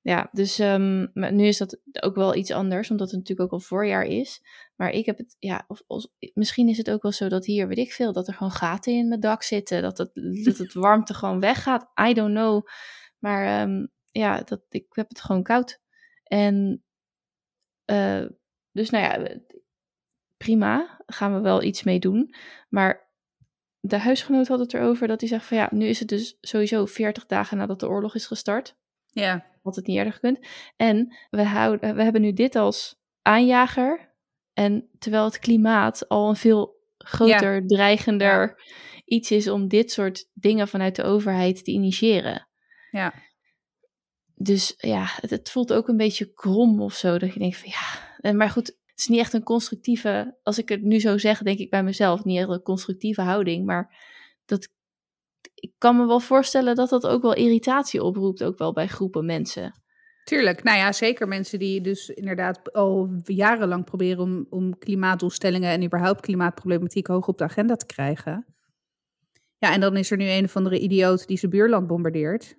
Ja, dus um, nu is dat ook wel iets anders, omdat het natuurlijk ook al voorjaar is. Maar ik heb het, ja, of, of, misschien is het ook wel zo dat hier, weet ik veel, dat er gewoon gaten in mijn dak zitten. Dat het, dat het warmte gewoon weggaat. I don't know. Maar um, ja, dat, ik heb het gewoon koud. En uh, dus nou ja, prima, gaan we wel iets mee doen. Maar de huisgenoot had het erover dat hij zegt van ja, nu is het dus sowieso 40 dagen nadat de oorlog is gestart. Ja. Had het niet eerder gekund. En we, houden, we hebben nu dit als aanjager. En terwijl het klimaat al een veel groter, dreigender iets is om dit soort dingen vanuit de overheid te initiëren. Ja. Dus ja, het, het voelt ook een beetje krom of zo. Dat je denkt van ja, en maar goed, het is niet echt een constructieve, als ik het nu zo zeg, denk ik bij mezelf, niet echt een constructieve houding. Maar dat, ik kan me wel voorstellen dat dat ook wel irritatie oproept, ook wel bij groepen mensen. Tuurlijk, nou ja, zeker mensen die dus inderdaad al jarenlang proberen om, om klimaatdoelstellingen en überhaupt klimaatproblematiek hoog op de agenda te krijgen. Ja, en dan is er nu een of andere idioot die zijn buurland bombardeert.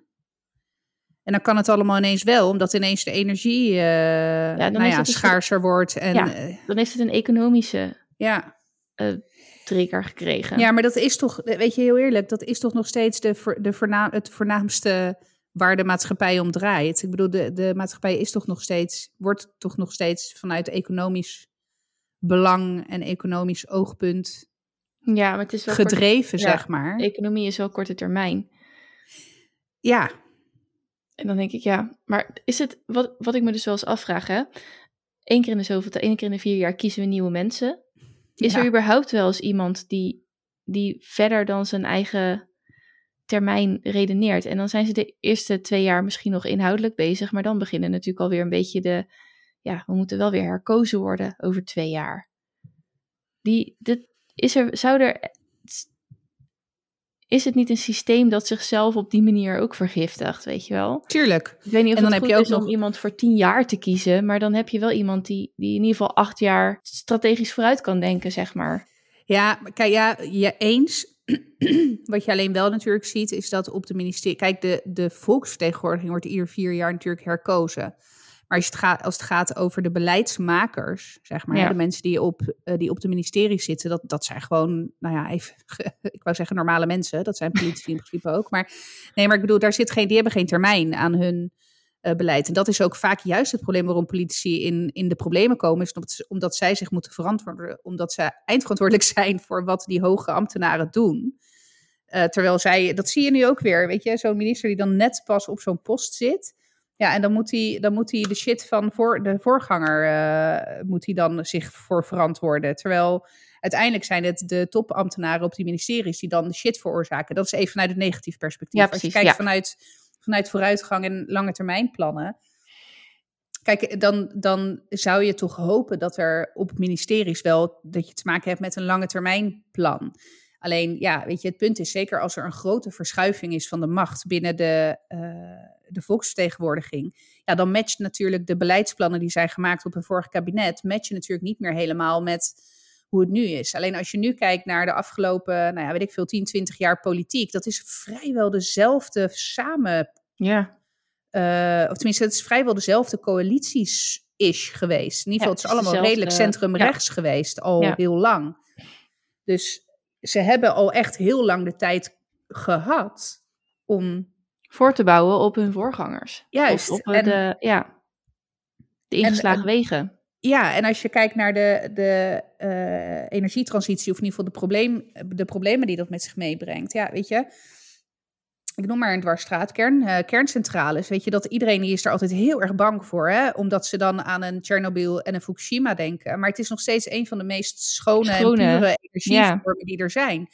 En dan kan het allemaal ineens wel, omdat ineens de energie uh, ja, nou ja, dus schaarser wordt. En, ja, eh, dan heeft het een economische ja. Uh, trigger gekregen. Ja, maar dat is toch, weet je heel eerlijk, dat is toch nog steeds de, de voornaam, het voornaamste waar de maatschappij om draait. Ik bedoel, de, de maatschappij is toch nog steeds, wordt toch nog steeds vanuit economisch belang en economisch oogpunt ja, maar het is wel gedreven, zeg maar. Economie is wel korte termijn. Ja. En dan denk ik, ja, maar is het, wat, wat ik me dus wel eens afvraag, hè? Eén keer in de zoveel, één keer in de vier jaar kiezen we nieuwe mensen. Is er überhaupt wel eens iemand die, die verder dan zijn eigen termijn redeneert? En dan zijn ze de eerste twee jaar misschien nog inhoudelijk bezig, maar dan beginnen natuurlijk alweer een beetje de, ja, we moeten wel weer herkozen worden over twee jaar. Die, dit, is er, zou er, is het niet een systeem dat zichzelf op die manier ook vergiftigt, weet je wel? Tuurlijk. Ik weet niet of en dan het heb je ook nog... om iemand voor tien jaar te kiezen, maar dan heb je wel iemand die, die in ieder geval acht jaar strategisch vooruit kan denken, zeg maar. Ja, kijk, ja, je eens. Wat je alleen wel natuurlijk ziet, is dat op de ministerie... Kijk, de, de volksvertegenwoordiging wordt ieder vier jaar natuurlijk herkozen. Maar als het, gaat, als het gaat over de beleidsmakers, zeg maar, de mensen die op, uh, die op de ministerie zitten, dat, dat zijn gewoon, nou ja, even, ik wou zeggen normale mensen. Dat zijn politici in principe ook. Maar nee, maar ik bedoel, daar zit geen, die hebben geen termijn aan hun uh, beleid. En dat is ook vaak juist het probleem waarom politici in, in de problemen komen, is omdat, omdat zij zich moeten verantwoorden, omdat ze eindverantwoordelijk zijn voor wat die hoge ambtenaren doen. Uh, terwijl zij, dat zie je nu ook weer, weet je, zo'n minister die dan net pas op zo'n post zit. Ja, en dan moet hij, dan moet hij de shit van voor, de voorganger uh, moet hij dan zich voor verantwoorden. Terwijl uiteindelijk zijn het de topambtenaren op die ministeries die dan de shit veroorzaken. Dat is even vanuit het negatief perspectief. Ja, precies, Als je kijkt vanuit, vanuit vooruitgang en lange termijn plannen. Kijk, dan, dan zou je toch hopen dat er op ministeries wel dat je te maken hebt met een lange termijn plan. Alleen, ja, weet je, het punt is zeker als er een grote verschuiving is van de macht binnen de, uh, de volksvertegenwoordiging, ja, dan matcht natuurlijk de beleidsplannen die zijn gemaakt op een vorig kabinet, matchen natuurlijk niet meer helemaal met hoe het nu is. Alleen als je nu kijkt naar de afgelopen, nou ja, weet ik veel, 10, 20 jaar politiek, dat is vrijwel dezelfde samen. Ja. Uh, of tenminste, het is vrijwel dezelfde coalities is geweest. In ieder geval, het is allemaal redelijk centrum-rechts geweest, al heel lang. Dus ze hebben al echt heel lang de tijd gehad om voor te bouwen op hun voorgangers. Juist. op en, de, ja, de ingeslagen wegen. Ja, en als je kijkt naar de, de uh, energietransitie, of in ieder geval de, probleem, de problemen die dat met zich meebrengt. Ja, weet je, ik noem maar een dwarsstraatkern, uh, kerncentrales. Weet je, dat iedereen die is er altijd heel erg bang voor, hè, omdat ze dan aan een Chernobyl en een Fukushima denken. Maar het is nog steeds een van de meest schone, schone en pure energievormen die er zijn.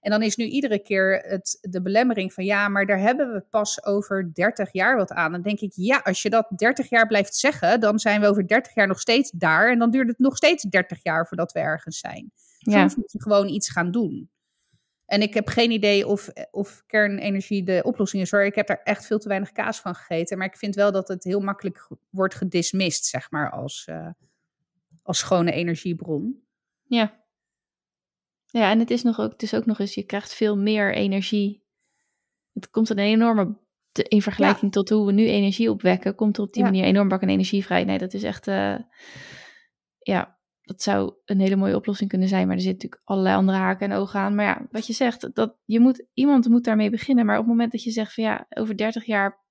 En dan is nu iedere keer het, de belemmering van ja, maar daar hebben we pas over 30 jaar wat aan. Dan denk ik, ja, als je dat 30 jaar blijft zeggen, dan zijn we over 30 jaar nog steeds daar. En dan duurt het nog steeds 30 jaar voordat we ergens zijn. Soms moet je gewoon iets gaan doen. En ik heb geen idee of, of kernenergie de oplossing is hoor. Ik heb daar echt veel te weinig kaas van gegeten. Maar ik vind wel dat het heel makkelijk wordt gedismist, zeg maar, als, uh, als schone energiebron. Ja. Ja, en het is, nog ook, het is ook nog eens, je krijgt veel meer energie. Het komt een enorme, in vergelijking tot hoe we nu energie opwekken, komt er op die manier enorm bak energie vrij. Nee, dat is echt, uh, ja, dat zou een hele mooie oplossing kunnen zijn. Maar er zitten natuurlijk allerlei andere haken en ogen aan. Maar ja, wat je zegt, dat je moet, iemand moet daarmee beginnen. Maar op het moment dat je zegt van ja, over 30 jaar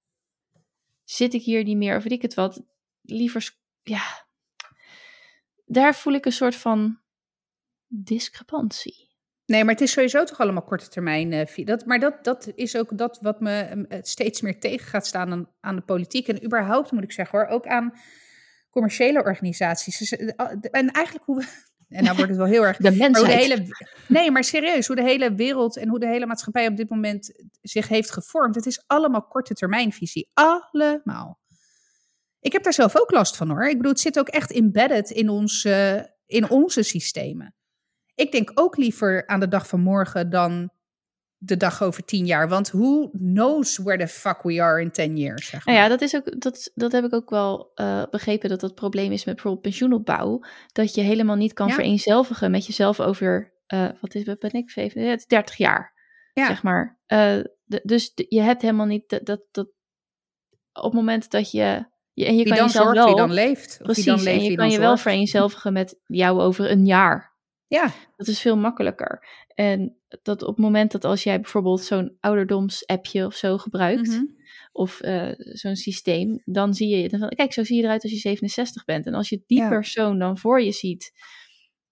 zit ik hier niet meer, of weet ik het wat, liever, ja, daar voel ik een soort van discrepantie. Nee, maar het is sowieso toch allemaal korte termijn. Uh, dat, maar dat, dat is ook dat wat me uh, steeds meer tegen gaat staan aan, aan de politiek. En überhaupt moet ik zeggen hoor, ook aan commerciële organisaties. Dus, eh, en eigenlijk hoe we, en nou wordt het wel heel erg... De mensheid. hele, nee, maar serieus, hoe de hele wereld en hoe de hele maatschappij op dit moment zich heeft gevormd. Het is allemaal korte termijnvisie. Allemaal. Ik heb daar zelf ook last van hoor. Ik bedoel, het zit ook echt embedded in, ons, in onze systemen. Ik denk ook liever aan de dag van morgen dan de dag over tien jaar. Want who knows where the fuck we are in ten years, zeg maar. Nou ja, dat, is ook, dat, dat heb ik ook wel eh, begrepen dat dat probleem is met bijvoorbeeld pensioenopbouw. Dat je helemaal niet kan Ja. vereenzelvigen met jezelf over, eh, wat is, ben ik, Zeven- ja, het is 30 jaar, Ja. zeg maar. Eh, dus je hebt helemaal niet dat, dat, dat op het moment dat je, je en je wie kan dan jezelf zorgt, wel, wie dan leeft. Precies, wie dan leeft, en je kan dan je wel vereenzelvigen met jou over een jaar. Ja, Dat is veel makkelijker. En dat op het moment dat als jij bijvoorbeeld zo'n ouderdoms-appje of zo gebruikt, mhm. of eh, zo'n systeem, dan zie je, dan kijk, zo zie je eruit als je 67 bent. En als je die Ja. persoon dan voor je ziet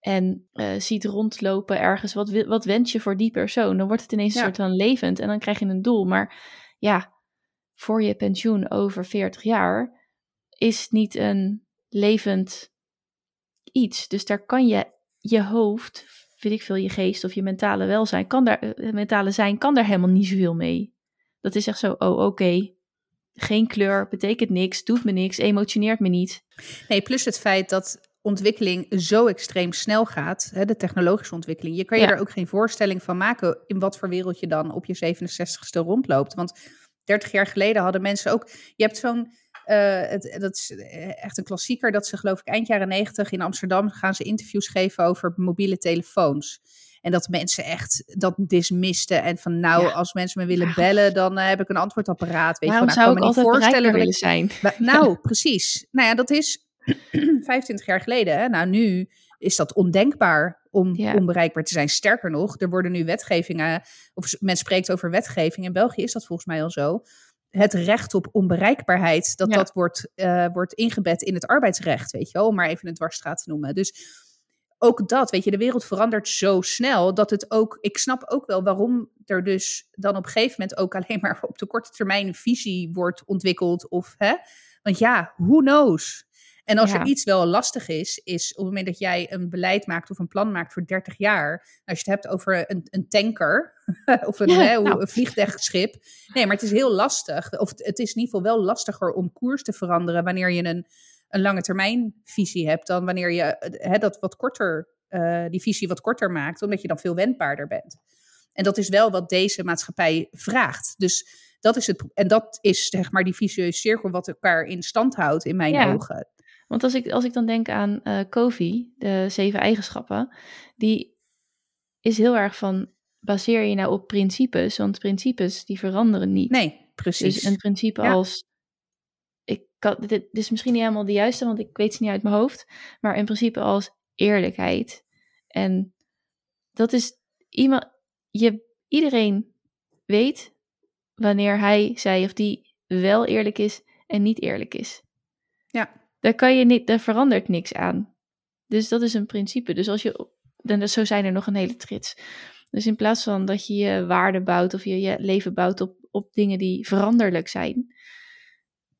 en eh, ziet rondlopen ergens, wat, wat wens je voor die persoon? Dan wordt het ineens een soort van levend en dan krijg je een doel. Maar ja, voor je pensioen over 40 jaar is niet een levend iets. Dus daar kan je je hoofd, weet ik veel, je geest of je mentale welzijn, kan daar, eh, mentale zijn, kan daar helemaal niet zoveel mee. Dat is echt zo, oh oké, geen kleur, betekent niks, doet me niks, emotioneert me niet. Nee, plus het feit dat ontwikkeling zo extreem snel gaat, hè, de technologische ontwikkeling. Je kan je Ja. er ook geen voorstelling van maken in wat voor wereld je dan op je 67ste rondloopt. Want 30 jaar geleden hadden mensen ook. Je hebt zo'n. Eh, het, dat is echt een klassieker dat ze geloof ik eind jaren 90 in Amsterdam gaan ze interviews geven over mobiele telefoons. En dat mensen echt dat dismisten. En van nou, Ja. als mensen me willen bellen, dan eh, heb ik een antwoordapparaat. Weet Waarom je, nou, zou ik me altijd voorstellen willen zijn? Nou, precies. Nou ja, dat is 25 jaar geleden. Hè? Nou, nu is dat ondenkbaar om Ja. onbereikbaar te zijn. Sterker nog, er worden nu wetgevingen, of men spreekt over wetgeving. In België is dat volgens mij al zo. Het recht op onbereikbaarheid, dat Ja. dat wordt, eh, wordt ingebed in het arbeidsrecht, weet je wel, om maar even een dwarsstraat te noemen. Dus ook dat, weet je, de wereld verandert zo snel dat het ook, ik snap ook wel waarom er dus dan op een gegeven moment ook alleen maar op de korte termijn een visie wordt ontwikkeld of, hè, want ja, who knows? En als Ja. er iets wel lastig is, is op het moment dat jij een beleid maakt of een plan maakt voor 30 jaar, als je het hebt over een, een tanker of een, Ja, hè, nou. een vliegtuigschip. Nee, maar het is heel lastig. Of het, het is in ieder geval wel lastiger om koers te veranderen wanneer je een, een lange termijn visie hebt, dan wanneer je hè, dat wat korter, eh, die visie wat korter maakt, omdat je dan veel wendbaarder bent. En dat is wel wat deze maatschappij vraagt. Dus dat is het. En dat is zeg maar die vicieuze cirkel wat elkaar in stand houdt, in mijn Ja. ogen. Want als ik, als ik dan denk aan eh Covey, de zeven eigenschappen, die is heel erg van, baseer je nou op principes, want principes die veranderen niet. Nee, precies. Dus een principe Ja. als, ik kan, dit, dit is misschien niet helemaal de juiste, want ik weet ze niet uit mijn hoofd, maar een principe als eerlijkheid. En dat is iemand, je, iedereen weet wanneer hij, zij of die wel eerlijk is en niet eerlijk is. Ja. Daar kan je niet, daar verandert niks aan. Dus dat is een principe. Dus als je, dan zo zijn er nog een hele trits. Dus in plaats van dat je je waarde bouwt of je je leven bouwt op, op dingen die veranderlijk zijn,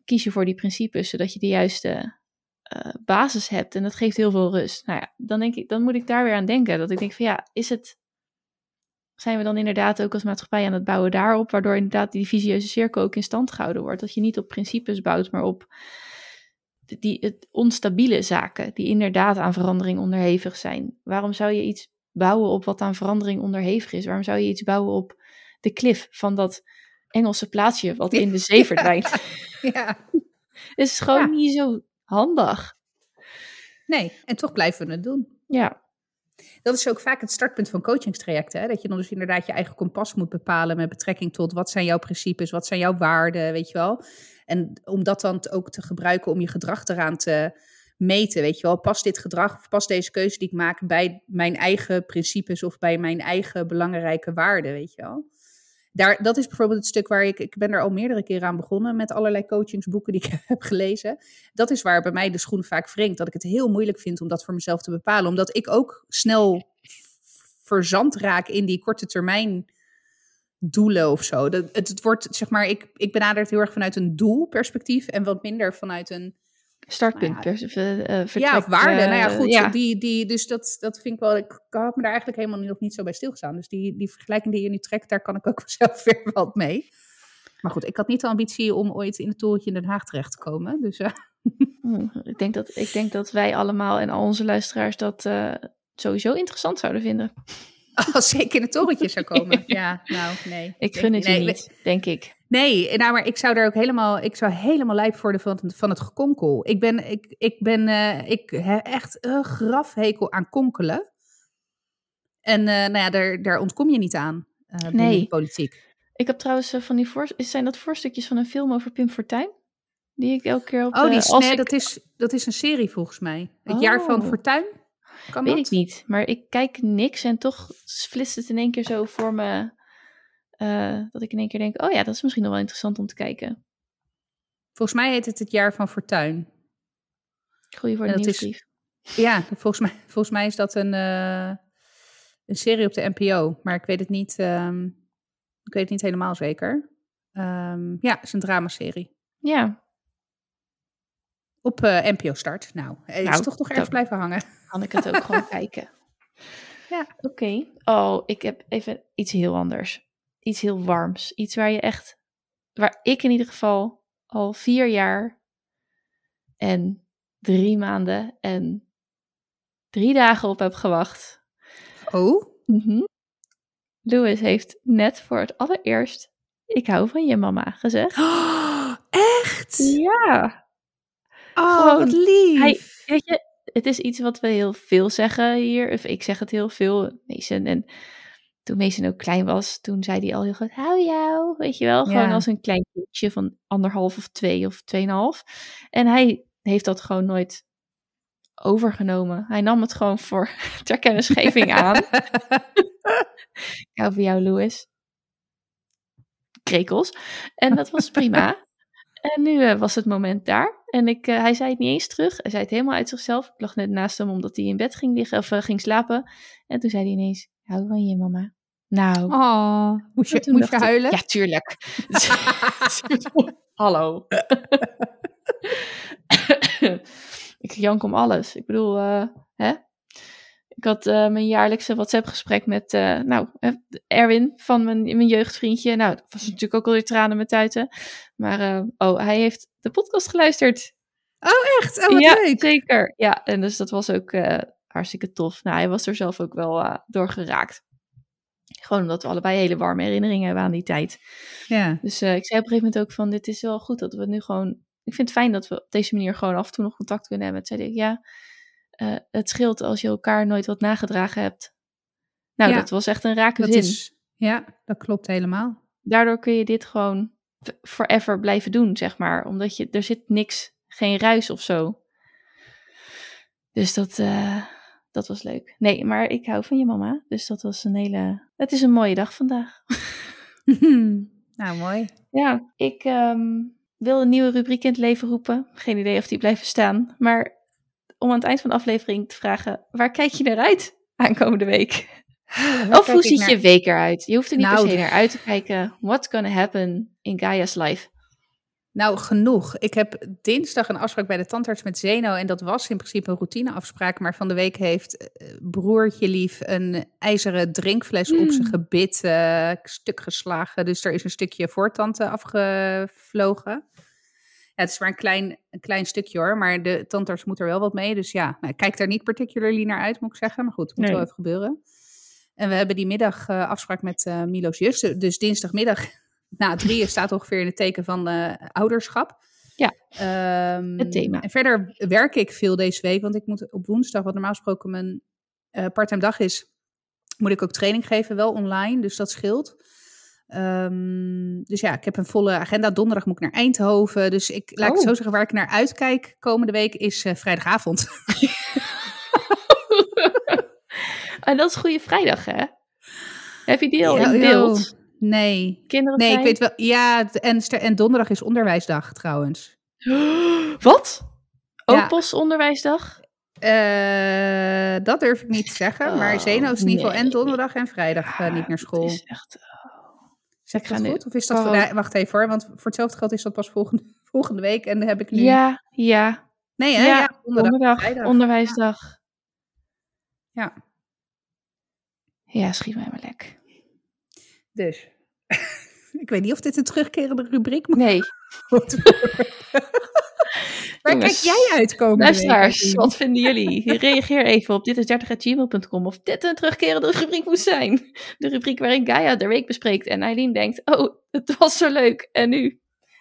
kies je voor die principes, zodat je de juiste eh, basis hebt. En dat geeft heel veel rust. Nou ja, dan denk ik, dan moet ik daar weer aan denken. Dat ik denk van ja, is het. Zijn we dan inderdaad ook als maatschappij aan het bouwen daarop, waardoor inderdaad die visieuze cirkel ook in stand gehouden wordt? Dat je niet op principes bouwt, maar op die het onstabiele zaken, die inderdaad aan verandering onderhevig zijn. Waarom zou je iets bouwen op wat aan verandering onderhevig is? Waarom zou je iets bouwen op de klif van dat Engelse plaatsje wat in de zee verdwijnt? ja. Het is gewoon Ja. niet zo handig. Nee, en toch blijven we het doen. Ja, Dat is ook vaak het startpunt van coachingstrajecten. Hè? Dat je dan dus inderdaad je eigen kompas moet bepalen met betrekking tot wat zijn jouw principes, wat zijn jouw waarden, weet je wel. En om dat dan ook te gebruiken om je gedrag eraan te meten, weet je wel. Past dit gedrag of past deze keuze die ik maak bij mijn eigen principes of bij mijn eigen belangrijke waarden, weet je wel. Daar, dat is bijvoorbeeld het stuk waar ik, ik ben er al meerdere keren aan begonnen met allerlei coachingsboeken die ik heb gelezen. Dat is waar bij mij de schoen vaak wringt. Dat ik het heel moeilijk vind om dat voor mezelf te bepalen. Omdat ik ook snel verzand raak in die korte termijn doelen of zo. Dat, het, het wordt, zeg maar, ik, ik benader het heel erg vanuit een doelperspectief en wat minder vanuit een Startpunt, Nou ja. eh, eh, ja, of waarde. nou ja, eh, goed. ja. Die, die, dus dat, dat vind ik wel. Ik had me daar eigenlijk helemaal nog niet zo bij stilgestaan. Dus die, die vergelijking die je nu trekt, daar kan ik ook zelf weer wat mee. Maar goed, ik had niet de ambitie om ooit in het torentje in Den Haag terecht te komen. Dus eh, Hm, Ik denk, dat, ik denk dat wij allemaal en al onze luisteraars dat eh, sowieso interessant zouden vinden. als ik in het torentje zou komen. Ja, nou, nee. Ik gun het je nee, niet, denk ik. Nee, nou, maar ik zou daar ook helemaal, ik zou helemaal lijp worden van, het- van het gekonkel. Ik ben, ik, ik ben, eh, ik heb echt een grafhekel aan konkelen. En eh, nou ja, daar, daar ontkom je niet aan binnen Nee. de politiek. Ik heb trouwens van die voor, zijn dat voorstukjes van een film over Pim Fortuyn? Die ik elke keer op Oh, die, als nee, ik- dat, is, dat is een serie volgens mij. Het jaar van Oh. Kan Weet dat? ik niet, maar ik kijk niks en toch flitst het in één keer zo voor me. eh, dat ik in één keer denk, oh ja, dat is misschien nog wel interessant om te kijken. Volgens mij heet het het jaar van Fortuin. Goeie voor de is- nieuwsbrief. Ja, volgens mij, volgens mij is dat een, eh, een serie op de NPO. Maar ik weet het niet, ehm, ik weet het niet helemaal zeker. Ehm, ja, het is een dramaserie. Ja, Op eh, NPO Start. Nou, hij is Nou, toch nog ergens blijven hangen. kan ik het ook gewoon kijken. Ja. Oké. Oh, ik heb even iets heel anders. Iets heel warms. Iets waar je echt, waar ik in ieder geval al vier jaar en drie maanden en drie dagen op heb gewacht. Oh? Mhm. Louis heeft net voor het allereerst ik hou van je mama gezegd. echt? Ja. Oh, wat lief. hij- Weet je, het is iets wat we heel veel zeggen hier. Of ik zeg het heel veel. Mason. En toen Mason ook klein was, toen zei hij al heel goed, hou jou. Weet je wel, gewoon Ja. als een klein kindje van anderhalf of twee of tweeënhalf. En hij heeft dat gewoon nooit overgenomen. Hij nam het gewoon voor ter kennisgeving aan. Ik hou van jou, Louis. Krekels. En dat was prima. en nu eh, was het moment daar. En ik, eh, hij zei het niet eens terug. Hij zei het helemaal uit zichzelf. Ik lag net naast hem omdat hij in bed ging liggen of eh, ging slapen. En toen zei hij ineens: "Ik Hou van je, mama. Nou, Oh, moest je, moest je ik, huilen? Ja, tuurlijk. Hallo. ik jank om alles. Ik bedoel, eh, hè? Ik had eh, mijn jaarlijkse WhatsApp-gesprek met, eh, nou, eh, Erwin van mijn, mijn jeugdvriendje. Nou, dat was natuurlijk ook alweer tranen met tuiten. Maar, oh, hij heeft de podcast geluisterd. Echt? Oh, wat ja, leuk. zeker. Ja, en dus dat was ook hartstikke tof. Nou, hij was er zelf ook wel door geraakt. Gewoon omdat we allebei hele warme herinneringen hebben aan die tijd. Ja. Dus ik zei op een gegeven moment ook van, dit is wel goed dat we nu gewoon... Ik vind het fijn dat we op deze manier gewoon af en toe nog contact kunnen hebben. Toen zei ik, ja, eh, het scheelt als je elkaar nooit wat nagedragen hebt. Nou, Ja, dat was echt een rake Dat zin. is, ja, dat klopt helemaal. Daardoor kun je dit gewoon forever blijven doen, zeg maar. Omdat je, er zit niks, geen ruis of zo. Dus dat, eh, dat was leuk. Nee, maar ik hou van je mama. Dus dat was een hele... Het is een mooie dag vandaag. nou, mooi. Ja, ik ehm, wil een nieuwe rubriek in het leven roepen. Geen idee of die blijven staan. Maar om aan het eind van de aflevering te vragen: waar kijk je naar uit aankomende week? Waar of hoe ziet naar- je week eruit? Je hoeft er niet Nou, per se naar uit te kijken. What's gonna happen in Gaia's life? Nou, genoeg. Ik heb dinsdag een afspraak bij de tandarts met Zeno. En dat was in principe een routineafspraak. Maar van de week heeft eh, broertje lief een ijzeren drinkfles op zijn gebit eh, stuk geslagen. Dus er is een stukje voortand afgevlogen. Ja, het is maar een klein, een klein stukje hoor. Maar de tandarts moet er wel wat mee. Dus ja, nou, kijk daar niet particularly naar uit, moet ik zeggen. Maar goed, het moet Nee. wel even gebeuren. En we hebben die middag eh, afspraak met eh Milo's zus. Dus dinsdagmiddag na drieën staat ongeveer in het teken van eh, ouderschap. Ja, Ehm, het thema. En verder werk ik veel deze week, want ik moet op woensdag, wat normaal gesproken mijn parttime dag is, moet ik ook training geven, wel online, dus dat scheelt. Ehm, dus ja, ik heb een volle agenda. Donderdag moet ik naar Eindhoven. Dus ik laat ik Oh. zo zeggen, waar ik naar uitkijk komende week is eh, vrijdagavond. en dat is Goede Vrijdag, hè? Heb je die al Ja, in ja, beeld? Nee. Kinderen Nee, ik weet wel. Ja, en, en donderdag is onderwijsdag trouwens. Wat? Ook Ja. postonderwijsdag? Eh, dat durf ik niet te zeggen. maar Oh, Zeno is in ieder geval en donderdag en vrijdag eh, niet naar school. Het is echt... Zeg ik dat ga nu- goed? Of is dat Oh. wacht even hoor, want voor hetzelfde geld is dat pas volgende, volgende week. En dan heb ik nu... Ja, ja. Nee, hè? Ja, Ja, donderdag, donderdag, vrijdag. onderwijsdag. Ja, Ja, schiet mij maar lek. dus. ik weet niet of dit een terugkerende rubriek moet Nee. Waar kijk jij uit komende luisteraars, wat vinden jullie? Reageer even op dit is 30gmail.com of dit een terugkerende rubriek moet zijn. De rubriek waarin Gaia de week bespreekt en Eileen denkt, oh, het was zo leuk. En nu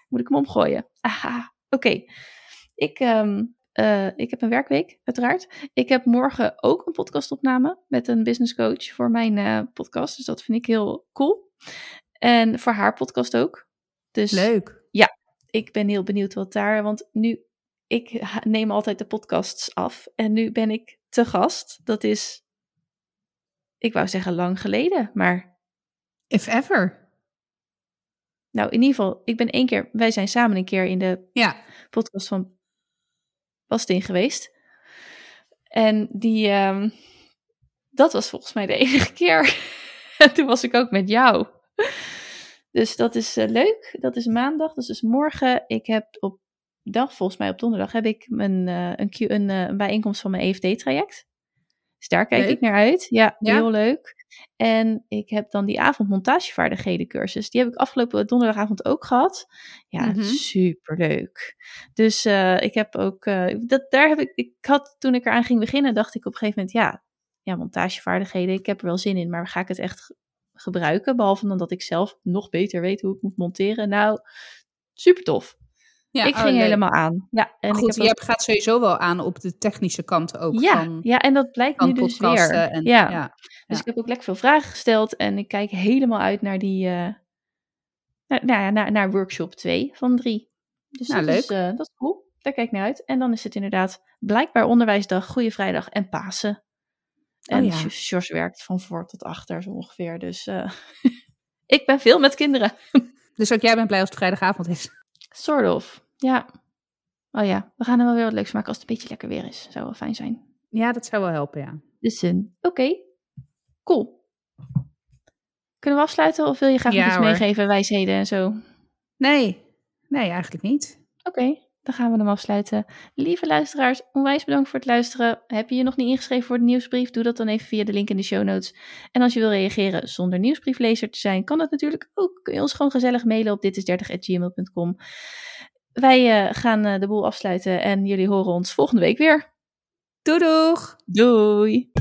moet ik hem omgooien. Aha, oké. Ik, ehm, eh, ik heb een werkweek, uiteraard. Ik heb morgen ook een podcastopname met een business coach voor mijn eh, podcast. Dus dat vind ik heel cool. En voor haar podcast ook. Dus Leuk. Ik ben heel benieuwd wat daar, want nu, ik neem altijd de podcasts af en nu ben ik te gast. Dat is, ik wou zeggen lang geleden, maar If ever. nou in ieder geval, ik ben één keer, wij zijn samen een keer in de Ja. podcast van Bastin geweest. En die, ehm, dat was volgens mij de enige keer. en toen was ik ook met jou. Dus dat is eh, leuk. Dat is maandag, dus is morgen. Ik heb op dag, volgens mij op donderdag, heb ik mijn, eh, een, Q- een, eh, een bijeenkomst van mijn EFD-traject. Dus daar kijk Leuk. ik naar uit. Ja, Ja. heel leuk. En ik heb dan die avond montagevaardigheden cursus. Die heb ik afgelopen donderdagavond ook gehad. Ja, Mhm. superleuk. Dus ik heb ook, dat, daar heb ik, ik had toen ik eraan ging beginnen, dacht ik op een gegeven moment, ja, ja, montagevaardigheden, ik heb er wel zin in, maar ga ik het echt gebruiken? Behalve dan dat ik zelf nog beter weet hoe ik moet monteren. Nou, super tof. ja ik oh, ging leuk. helemaal aan. Ja, en Goed, ik heb je ook- gaat sowieso wel aan op de technische kant ook ja, van, ja, en dat blijkt nu dus weer. En, ja. ja. Dus ik heb ook lekker veel vragen gesteld en ik kijk helemaal uit naar die, eh, naar, nou ja, naar, naar workshop 2 van 3. Dus Nou, dat, Is, leuk. eh, dat is cool. Daar kijk ik naar uit. En dan is het inderdaad blijkbaar onderwijsdag, Goede Vrijdag en Pasen. En Oh ja. Sj- Sjors werkt van voor tot achter zo ongeveer. Dus eh, ik ben veel met kinderen. Dus ook jij bent blij als het vrijdagavond is. Sort of. Ja. Oh ja, we gaan er wel weer wat leuks maken als het een beetje lekker weer is. Zou wel fijn zijn. Ja, dat zou wel helpen, ja. Dus eh, oké. Cool. Kunnen we afsluiten of wil je graag nog iets hoor. meegeven, wijsheden en zo? Nee, nee, eigenlijk niet. Oké, dan gaan we hem afsluiten. Lieve luisteraars, onwijs bedankt voor het luisteren. Heb je je nog niet ingeschreven voor de nieuwsbrief? Doe dat dan even via de link in de show notes. En als je wil reageren zonder nieuwsbrieflezer te zijn, kan dat natuurlijk ook. Kun je ons gewoon gezellig mailen op ditis30.gmail.com. Wij eh, gaan eh, de boel afsluiten en jullie horen ons volgende week weer. Doei doeg! Doei!